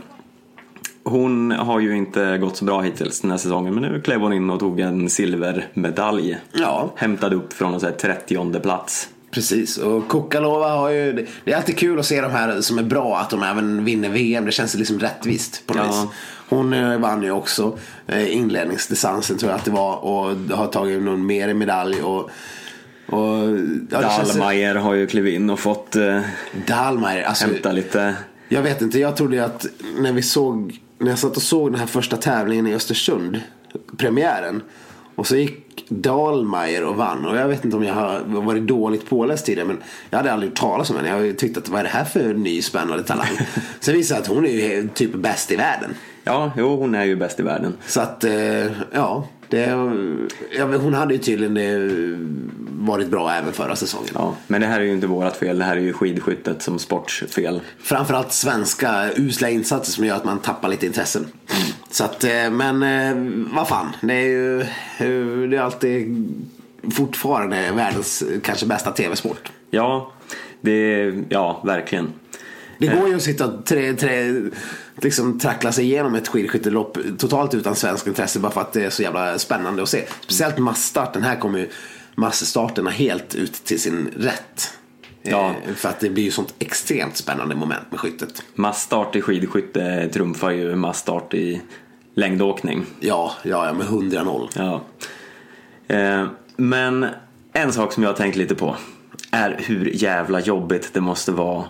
hon har ju inte gått så bra hittills den här säsongen men nu klev hon in och tog en silvermedalj. Ja. Hämtade upp från en så här 30 plats. Precis, och Kukalova har ju... Det är alltid kul att se de här som är bra, att de även vinner VM. Det känns liksom rättvist på något Ja. vis. Hon eh, vann ju också eh, inledningsdistansen tror jag att det var och har tagit någon mer medalj. Och, och, ja, det känns- Dahlmeier har ju klivit in och fått eh, Dahlmeier, alltså, hämta lite Jag vet inte, jag trodde ju att när vi såg, när jag satt och såg den här första tävlingen i Östersund, premiären. Och så gick Dahlmeier och vann. Och jag vet inte om jag har varit dåligt påläst tidigare men jag hade aldrig hört talas om henne. Jag har ju tyckt att vad är det här för ny spännande talang? [LAUGHS] Sen visade det att hon är ju typ bäst i världen. Ja, jo, hon är ju bäst i världen. Så att, eh, ja. Det, ja hon hade ju tydligen varit bra även förra säsongen. Ja, men det här är ju inte vårat fel, det här är ju skidskyttet som sports fel. Framförallt svenska usla insatser som gör att man tappar lite intressen. Så att, eh, men eh, vad fan. Det är ju eh, det är alltid fortfarande världens kanske bästa tv-sport. Ja, det, ja, verkligen. Det går ju att sitta tre, tre, liksom trackla sig igenom ett skidskyttelopp totalt utan svensk intresse bara för att det är så jävla spännande att se. Speciellt massstarten. Här kommer ju massstarterna helt ut till sin rätt. Ja. Eh, För att det blir ju sånt extremt spännande moment med skyttet. Massstart i skidskytte trumfar ju massstart i längdåkning. Ja, ja, ja med 100-0. Ja. Eh, men en sak som jag har tänkt lite på är hur jävla jobbigt det måste vara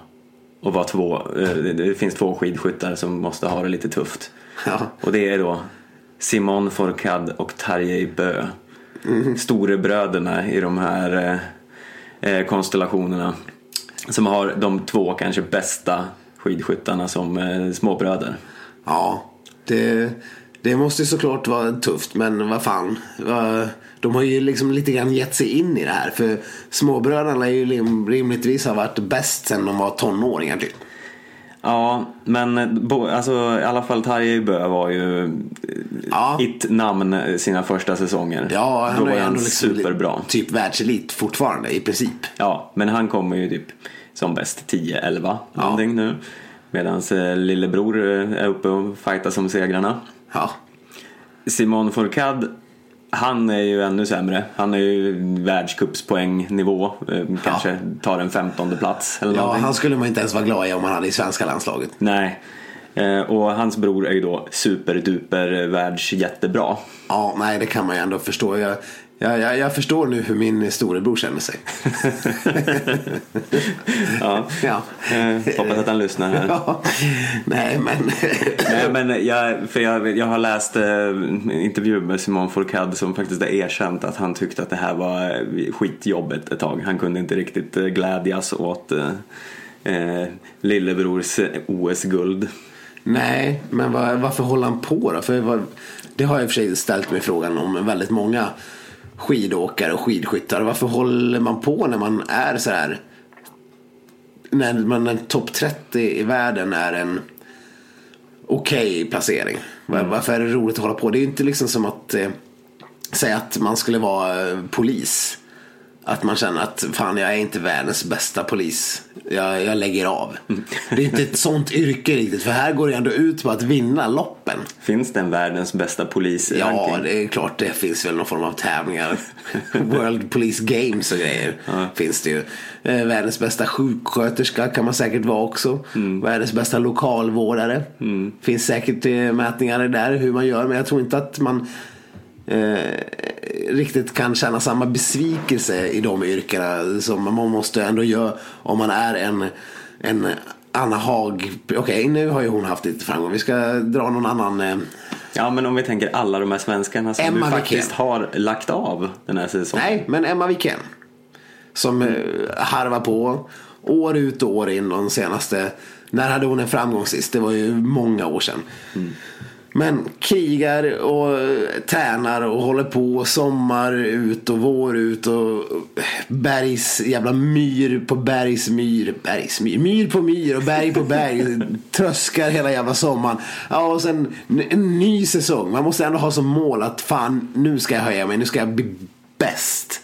att vara två. Eh, det- finns två skidskyttar som måste ha det lite tufft. Ja. Och det är då Simon Fourcade och Tarjei Bö. Storebröderna i de här eh, eh, konstellationerna. Som har de två kanske bästa skidskyttarna som eh, småbröder. Ja, det, det måste ju såklart vara tufft men vad fan. vad- De har ju liksom lite grann gett sig in i det här. För småbröderna är ju rim, rimligtvis har varit bäst sen de var tonåringar typ. Ja, men eh, bo, alltså, i alla fall Tarjei Bö var ju eh, Ja. ett namn sina första säsonger. Ja, Då han var är ju han liksom superbra. typ världselit fortfarande i princip. Ja, men han kommer ju typ som bäst 10-11 någonting nu. Medan eh, lillebror eh, är uppe och fightar som segrarna. Ja, Simon Fourcade, han är ju ännu sämre. Han är ju världscupspoängnivå. Eh, kanske tar en femtonde plats eller ja någonting. han skulle man inte ens vara glad i om han hade i svenska landslaget. Nej. Eh, och hans bror är ju då superduper världs jättebra. Ja, nej det kan man ju ändå förstå. Jag, jag, jag, jag förstår nu hur min storebror känner sig. [LAUGHS] Ja. Ja. Eh, hoppas att han lyssnar här. [LAUGHS] Ja. Nej, men... Nej, men jag, för jag, jag har läst eh, intervju med Simon Fourcade som faktiskt har erkänt att han tyckte att det här var eh, skitjobbet ett tag. Han kunde inte riktigt eh, glädjas åt eh, eh, lillebrors OS-guld. Nej, men var, varför håller han på då? För vad, det har jag i och för sig ställt mig frågan om väldigt många skidåkare och skidskyttar. Varför håller man på när man är så här när man är topp 30 i världen är en okej placering. Var- Varför är det roligt att hålla på? Det är ju inte liksom som att eh, säga att man skulle vara eh, polis. Att man känner att fan jag är inte världens bästa polis. Jag, jag lägger av. Det är inte ett sånt yrke riktigt. För här går det ändå ut på att vinna loppen. Finns det en världens bästa polis Ja, det är klart det finns väl någon form av tävlingar. [LAUGHS] World Police Games och grejer finns det ju. Eh, Världens bästa sjuksköterska kan man säkert vara också. Världens bästa lokalvårdare. Finns säkert eh, mätningar där hur man gör. Men jag tror inte att man eh, riktigt kan känna samma besvikelse i de yrkena som man måste ändå göra om man är en, en Anna Haag. Okej, nu har ju hon haft lite framgång. Vi ska dra någon annan. Eh, Ja, men om vi tänker alla de här svenskarna som Emma du faktiskt Wikén. har lagt av den här säsongen. Nej, men Emma Wikén. Som eh, harvar på år ut och år in de senaste. När hade hon en framgång sist? Det var ju många år sedan. Men krigar och tränar och håller på sommar ut och vår ut och bergs jävla myr på bergsmyr. Bergsmyr, myr på myr och berg på berg. [LAUGHS] Tröskar hela jävla sommaren. Ja, och sen en ny säsong. Man måste ändå ha som mål att fan nu ska jag höja mig, nu ska jag bli bäst.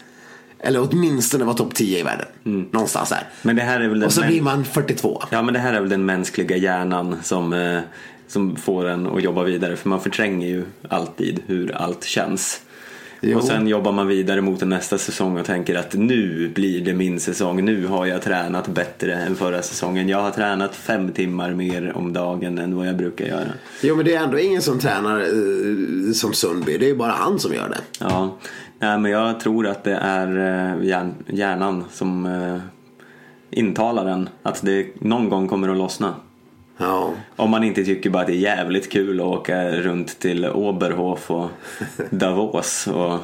Eller åtminstone vara topp 10 i världen. Någonstans där. Men det här är väl Och så blir man 42. Ja, men det här är väl den mänskliga hjärnan som, eh, som får en att jobba vidare. För man förtränger ju alltid hur allt känns. Jo. Och sen jobbar man vidare mot nästa säsong och tänker att nu blir det min säsong. Nu har jag tränat bättre än förra säsongen. Jag har tränat fem timmar mer om dagen än vad jag brukar göra. Jo men det är ändå ingen som tränar eh, som Sundby. Det är ju bara han som gör det. Ja, Nej, men jag tror att det är eh, hjärn, hjärnan som eh, intalar en att det någon gång kommer att lossna. Ja. Om man inte tycker bara att det är jävligt kul att åka runt till Oberhof och [LAUGHS] Davos och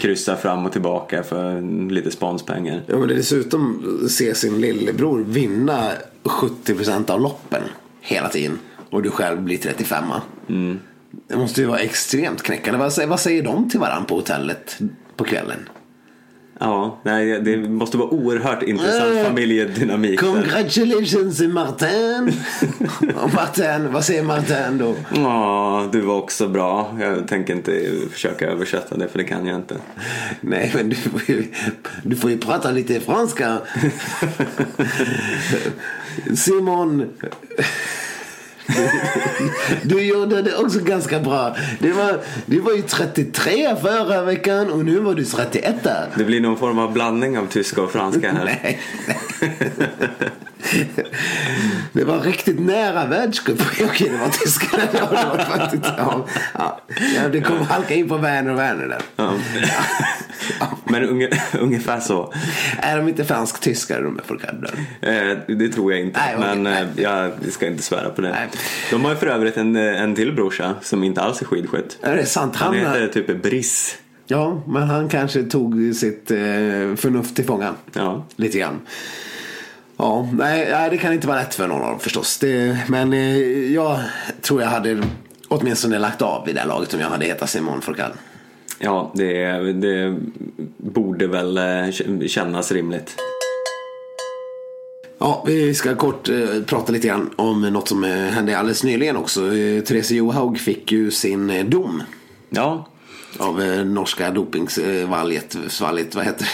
kryssa fram och tillbaka för lite sponspengar. ja men dessutom se sin lillebror vinna 70% av loppen hela tiden. Och du själv blir 35 Mm. Det måste ju vara extremt knäckande. Vad säger, vad säger de till varandra på hotellet på kvällen? Ja, nej, det måste vara oerhört intressant Eh, familjedynamik. där. Congratulations Martin! [LAUGHS] Och Martin, vad säger Martin då? Ja, du var också bra. Jag tänker inte försöka översätta det för det kan jag inte. Nej, men du får ju, du får ju prata lite franska. [LAUGHS] Simon. Du gjorde det också ganska bra. Det var, du var ju 33 förra veckan och nu var du 31. Det blir någon form av blandning av tyska och franska här. Nej. [LAUGHS] Det var riktigt nära världscup. [LAUGHS] Okej, det var Tyskland. [LAUGHS] Ja, det var faktiskt, ja, ja. Ja, det kom halka in på Werner och Werner där. Ja. Men unge, ungefär så. Är de inte fransk-tyskar de där? Eh, det tror jag inte. Nej, men nej. eh, jag ska inte svära på det. Nej. De har ju för övrigt en, eh, en till brorsa som inte alls är skidskytt. Är det sant? Han Han, heter typ Briss. Ja, men han kanske tog sitt eh, förnuft till fånga. Ja. Lite grann. Ja, nej, det kan inte vara lätt för någon av dem förstås. Det, men eh, jag tror jag hade åtminstone lagt av vid det här laget om jag hade hetat Simon Forcal. Ja, det, det borde väl eh, kännas rimligt. Ja, vi ska kort eh, prata lite grann om något som eh, hände alldeles nyligen också. Eh, Therese Johaug fick ju sin eh, dom Ja, av eh, norska dopingsvalget, svalget, vad heter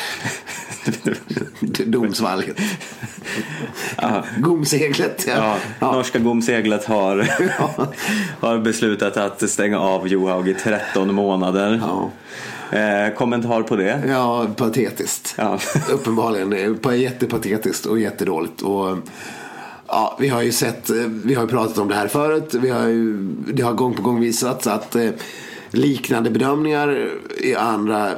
det? [LAUGHS] Domsvalget. Gomseglet. ja, norska gomseglet har, [LAUGHS] har beslutat att stänga av Johaug i 13 månader. Ja. Eh, kommentar på det? Ja, patetiskt. Ja. [LAUGHS] Uppenbarligen. eh, pa- Jättepatetiskt och jättedåligt. Och, ja, vi har ju sett, eh, vi har ju pratat om det här förut. Vi har ju, det har gång på gång visats att eh, liknande bedömningar i andra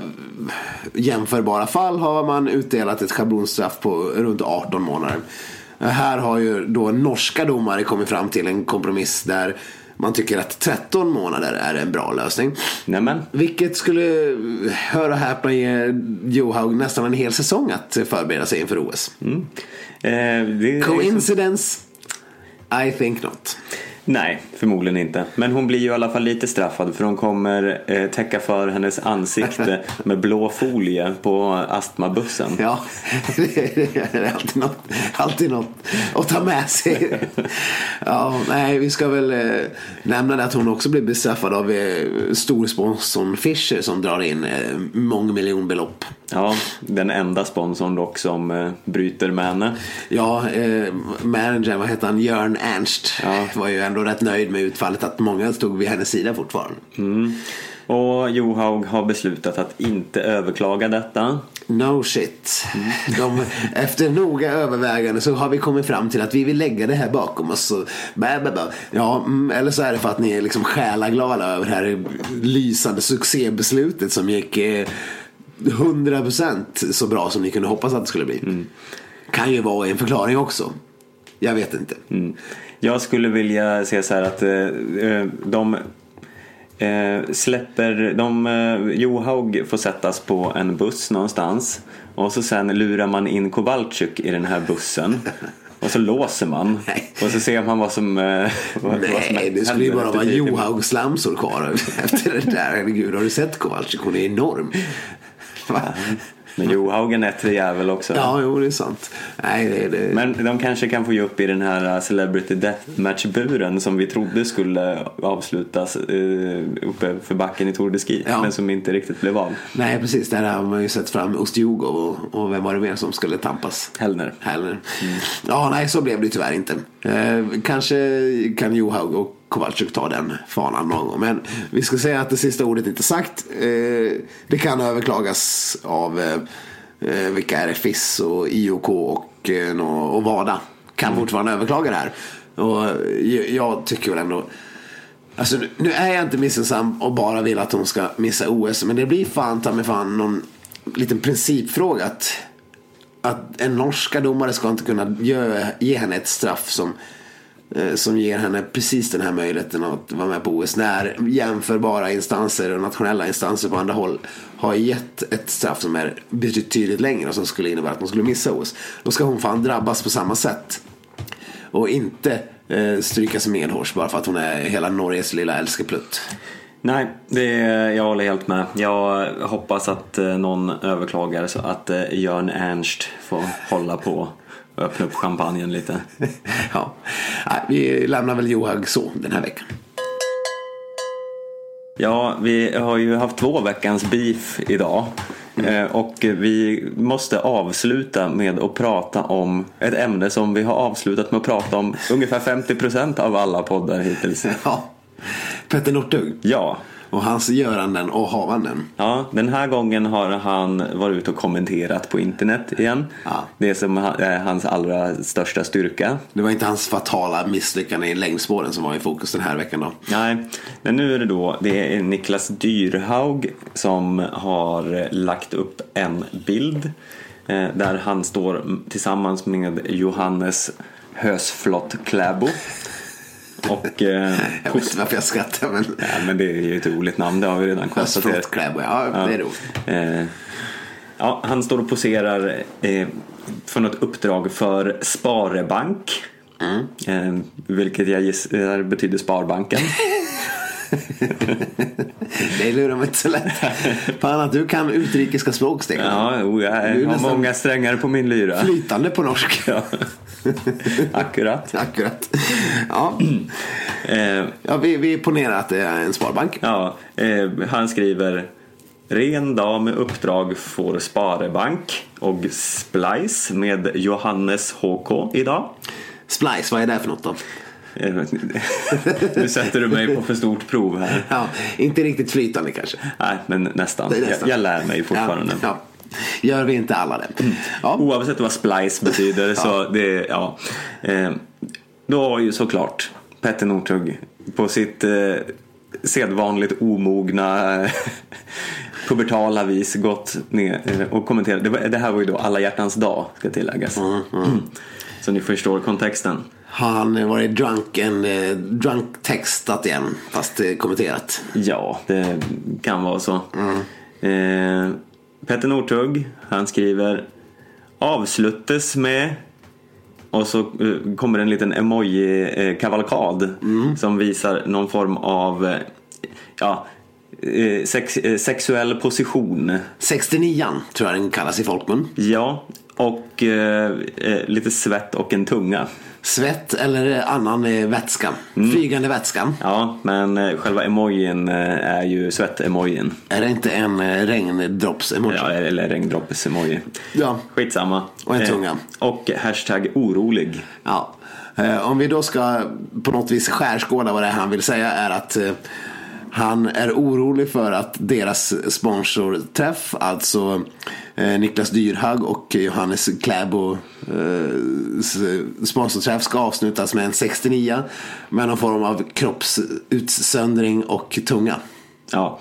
jämförbara fall har man utdelat ett schablonstraff på runt 18 månader. Här har ju då norska domare kommit fram till en kompromiss där man tycker att 13 månader är en bra lösning. Nämen. Vilket skulle, höra häpna, ge Johaug nästan en hel säsong att förbereda sig inför OS. Eh, det, Coincidence? I think not. Nej, förmodligen inte. Men hon blir ju i alla fall lite straffad för hon kommer eh, täcka för hennes ansikte [LAUGHS] med blå folie på astmabussen. Ja, [LAUGHS] det är alltid något, alltid något att ta med sig. Ja, nej, vi ska väl eh, nämna det att hon också blir bestraffad av eh, storsponsorn Fischer som drar in eh, mångmiljonbelopp Ja, den enda sponsorn dock som eh, bryter med henne. Ja, eh, managern, vad heter han, Jörn Ernst Ja. var ju ändå rätt nöjd med utfallet att många stod vid hennes sida fortfarande. Och Johaug har beslutat att inte överklaga detta. No shit. De, efter noga övervägande så har vi kommit fram till att vi vill lägga det här bakom oss. Så, bä, bä, bä. Ja, mm, eller så är det för att ni är liksom själaglada över det här lysande succébeslutet som gick eh, 100% så bra som ni kunde hoppas att det skulle bli. Kan ju vara en förklaring också. Jag vet inte. Mm. Jag skulle vilja se så här att eh, eh, de eh, släpper, de, eh, Johaug får sättas på en buss någonstans och så sen lurar man in Kowalczyk i den här bussen. [LAUGHS] Och så låser man Nej. och så ser man vad som, eh, vad, vad som Nej, det skulle ju bara vara efter tiden. Johaugs slamsor kvar [LAUGHS] efter det där. Herregud, har du sett Kowalczyk? Hon är enorm. Va? Men Johaug är jävel också. Ja, jo, det är sant. Nej, det, det... Men de kanske kan få ge upp i den här uh, Celebrity Deathmatch-buren som vi trodde skulle avslutas uh, uppe för backen i Tour de Ski. Ja. Men som inte riktigt blev av. Nej, precis. Där har man ju sett fram Ostjugov och, och vem var det mer som skulle tampas? Hellner. Heller. Ja, nej, så blev det tyvärr inte. Eh, kanske kan Johaug och Kowalczyk ta den fanan någon gång. Men vi ska säga att det sista ordet inte sagt. Eh, det kan överklagas av eh, eh, vilka är det? FIS och IOK och, och WADA. Kan fortfarande överklaga det här. Och jag tycker väl ändå Alltså nu- är jag inte missunnsam och bara vill att hon ska missa OS. Men det blir fan ta mig fan någon liten principfråga. Att, att en norska domare ska inte kunna ge, ge henne ett straff som, Eh, som ger henne precis den här möjligheten att vara med på OS. När jämförbara instanser och nationella instanser på andra håll har gett ett straff som är betydligt längre och som skulle innebära att hon skulle missa OS. Då ska hon fan drabbas på samma sätt. Och inte eh, strykas medhårs bara för att hon är hela Norges lilla älskeplutt. Nej, det, jag håller helt med. Jag hoppas att eh, någon överklagar så att eh, Jörn Ernst får hålla på öppna upp champagnen lite. [LAUGHS] ja. Nej, vi lämnar väl Johaug så den här veckan. Ja, vi har ju haft två veckans beef idag. Eh, Och vi måste avsluta med att prata om ett ämne som vi har avslutat med att prata om ungefär 50% av alla poddar hittills. [LAUGHS] Ja. Petter Northug Ja, och hans göranden och havanden. Ja, den här gången har han varit ute och kommenterat på internet igen. Ja. Det som är hans allra största styrka. Det var inte hans fatala misslyckande i längdspåren som var i fokus den här veckan då. Nej, men nu är det då det är Niklas Dyrhaug som har lagt upp en bild eh, där han står tillsammans med Johannes Hösflott Kläbo. Och eh, [LAUGHS] Jag vet inte varför jag skrattar men... Ja, men det är ju ett roligt namn, det har vi redan konstaterat. Ja, det är roligt. Eh, ja, han står och poserar eh, för något uppdrag för Sparebank. Eh, vilket jag gissar betyder Sparbanken. [LAUGHS] Det lurar mig inte så lätt. Fan att du kan utrikiska språk Stefan. Ja, jo, jag har många strängar på min lyra. Flytande på norsk. [LAUGHS] Ja. Akkurat. Akkurat. Ja, Eh, ja vi, vi ponerar att det är en sparbank. ja, eh, han skriver Ren dag med uppdrag får Sparebank och Splice med Johannes HK idag. Splice, vad är det för något då? Nu sätter du mig på för stort prov här. Ja, inte riktigt flytande kanske. Nej, men nästan. Nästan. Jag, jag lär mig fortfarande. Ja, ja. Gör vi inte alla det? Ja. Oavsett vad splice betyder så det, ja. Eh, då har ju såklart Petter Northug på sitt eh, sedvanligt omogna [LAUGHS] pubertala vis gått ner eh, och kommenterat. Det, här var ju då alla hjärtans dag ska tilläggas. Mm, Så ni förstår kontexten. Har han varit drunk, en, eh, drunk textat igen fast eh, kommenterat? Ja, det kan vara så. Eh, Petter Northug, han skriver Avsluttes med och så eh, kommer en liten emoji-kavalkad som visar någon form av ja, sex, sexuell position. 69 tror jag den kallas i folkmun. Ja, och eh, eh, lite svett och en tunga. Svett eller annan eh, vätska. Mm. Flygande vätska. Ja, men eh, själva emojin eh, är ju svett-emojin. Är det inte en eh, regndropps-emoji? Ja, eller regndroppes-emoji. Ja. Skitsamma. Och en Eh, tunga. Och hashtag orolig. Ja. Eh, Om vi då ska på något vis skärskåda vad det är han vill säga är att eh, han är orolig för att deras sponsorträff, alltså eh, Niklas Dyrhag och Johannes Kläbo eh, sponsorträff ska avslutas med en 69 med någon form av kroppsutsöndring och tunga. Ja.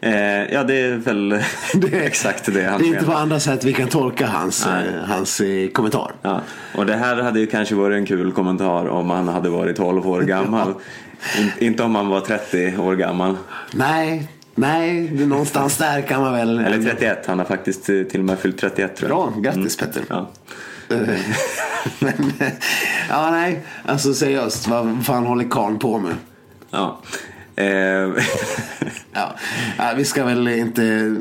Eh, ja, det är väl [LAUGHS] det exakt det han Det är inte på andra sätt vi kan tolka hans, eh, hans eh, kommentar. Ja. Och det här hade ju kanske varit en kul kommentar om han hade varit 12 år gammal. [LAUGHS] In, inte om han var 30 år gammal. Nej, nej, någonstans där kan man väl... Eller 31, han har faktiskt eh, till och med fyllt 31 tror jag. Bra, grattis Petter. Ja. [LAUGHS] Men, ja nej, alltså seriöst, vad fan håller karln på med? Ja. Eh, [LAUGHS] Ja, ja, vi ska väl inte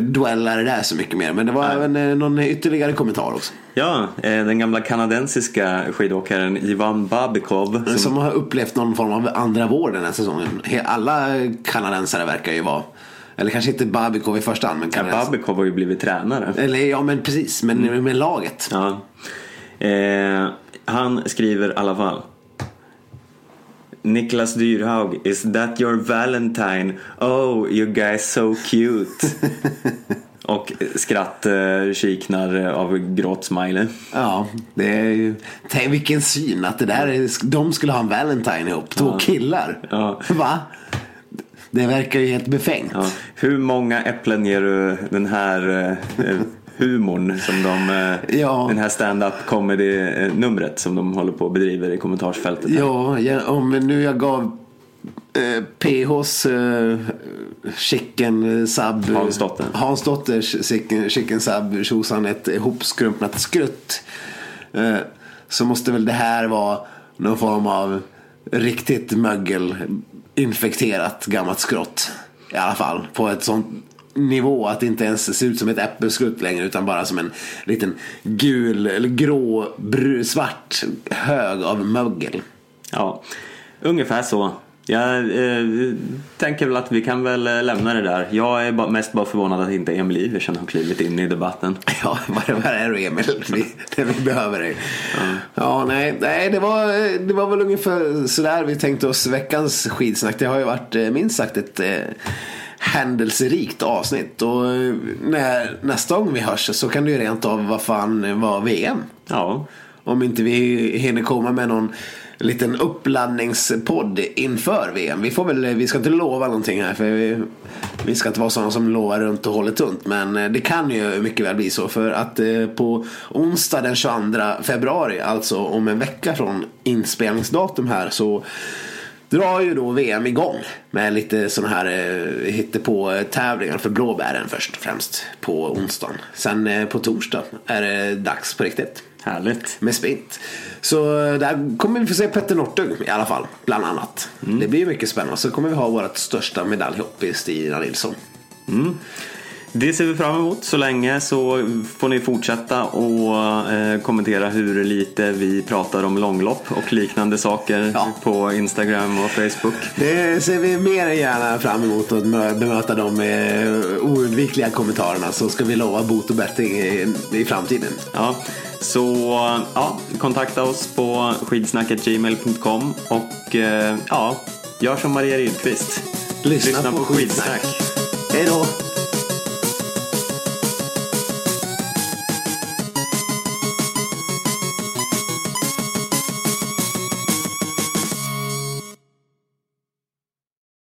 duella det där så mycket mer. Men det var även eh, någon ytterligare kommentar också. ja, eh, den gamla kanadensiska skidåkaren Ivan Babikov. Som, Som har upplevt någon form av andra vår den här säsongen. Alla kanadensare verkar ju vara, eller kanske inte Babikov i första hand, men ja, Babikov har ju blivit tränare. Eller ja, men precis, men Mm. med laget. Ja. Eh, han skriver i alla fall. Niklas Dyrhaug, is that your Valentine? Oh, you guys so cute. [LAUGHS] Och skratt eh, kiknar eh, av gråtsmiley. Ja, det är ju... Tänk vilken syn att det där är, de skulle ha en Valentine ihop. Två killar. Ja. [LAUGHS] Va? Det verkar ju helt befängt. Ja. Hur många äpplen ger du den här eh, humorn som de, eh, Ja. den här stand-up comedy-numret som de håller på och bedriver i kommentarsfältet? här? Ja, ja, om nu jag gav eh, PHs eh, chicken sub Hansdotter. Hansdotters chicken, chicken sub tjosan ett ihopskrumpnat skrutt. Eh, så måste väl det här vara någon form av riktigt mögel infekterat gammalt skrott. I alla fall på ett sånt nivå att det inte ens ser ut som ett äppelskrutt längre utan bara som en liten gul eller grå, bru, svart hög av mögel. Ja, ungefär så. Jag eh, tänker väl att vi kan väl eh, lämna det där. Jag är mest bara förvånad att inte Emil Iversen har klivit in i debatten. [LAUGHS] Ja, var, är du Emil? Vi, det vi behöver dig. Ja, nej, nej det, var, det var väl ungefär sådär vi tänkte oss veckans skidsnack. Det har ju varit eh, minst sagt ett eh, händelserikt avsnitt. Och eh, när, nästa gång vi hörs så kan det ju rent av vad fan vara VM. Ja, Om inte vi hinner komma med någon liten uppladdningspodd inför VM. Vi får väl, vi ska inte lova någonting här för vi, vi ska inte vara sådana som lovar runt och håller tunt. Men eh, det kan ju mycket väl bli så för att eh, på onsdag den 22 februari, alltså om en vecka från inspelningsdatum här så drar ju då VM igång med lite sådana här eh, hittepå tävlingar för blåbären först och främst på onsdagen. Sen eh, på torsdag är det dags på riktigt härligt. med sprint. Så eh, där kommer vi få se Petter Northug i alla fall, bland annat. Det blir mycket spännande. Så kommer vi ha vårt största medaljhopp i Stina Nilsson. Det ser vi fram emot. Så länge så får ni fortsätta och eh, kommentera hur lite vi pratar om långlopp och liknande saker Ja. på Instagram och Facebook. Det ser vi mer än gärna fram emot att mö- bemöta de eh, oundvikliga kommentarerna. Så ska vi lova bot och bättring i, i framtiden. Ja, så ja, kontakta oss på skidsnacketgmail.com och eh, ja, gör som Maria Rydqvist. Lyssna på Skidsnack. Hej då!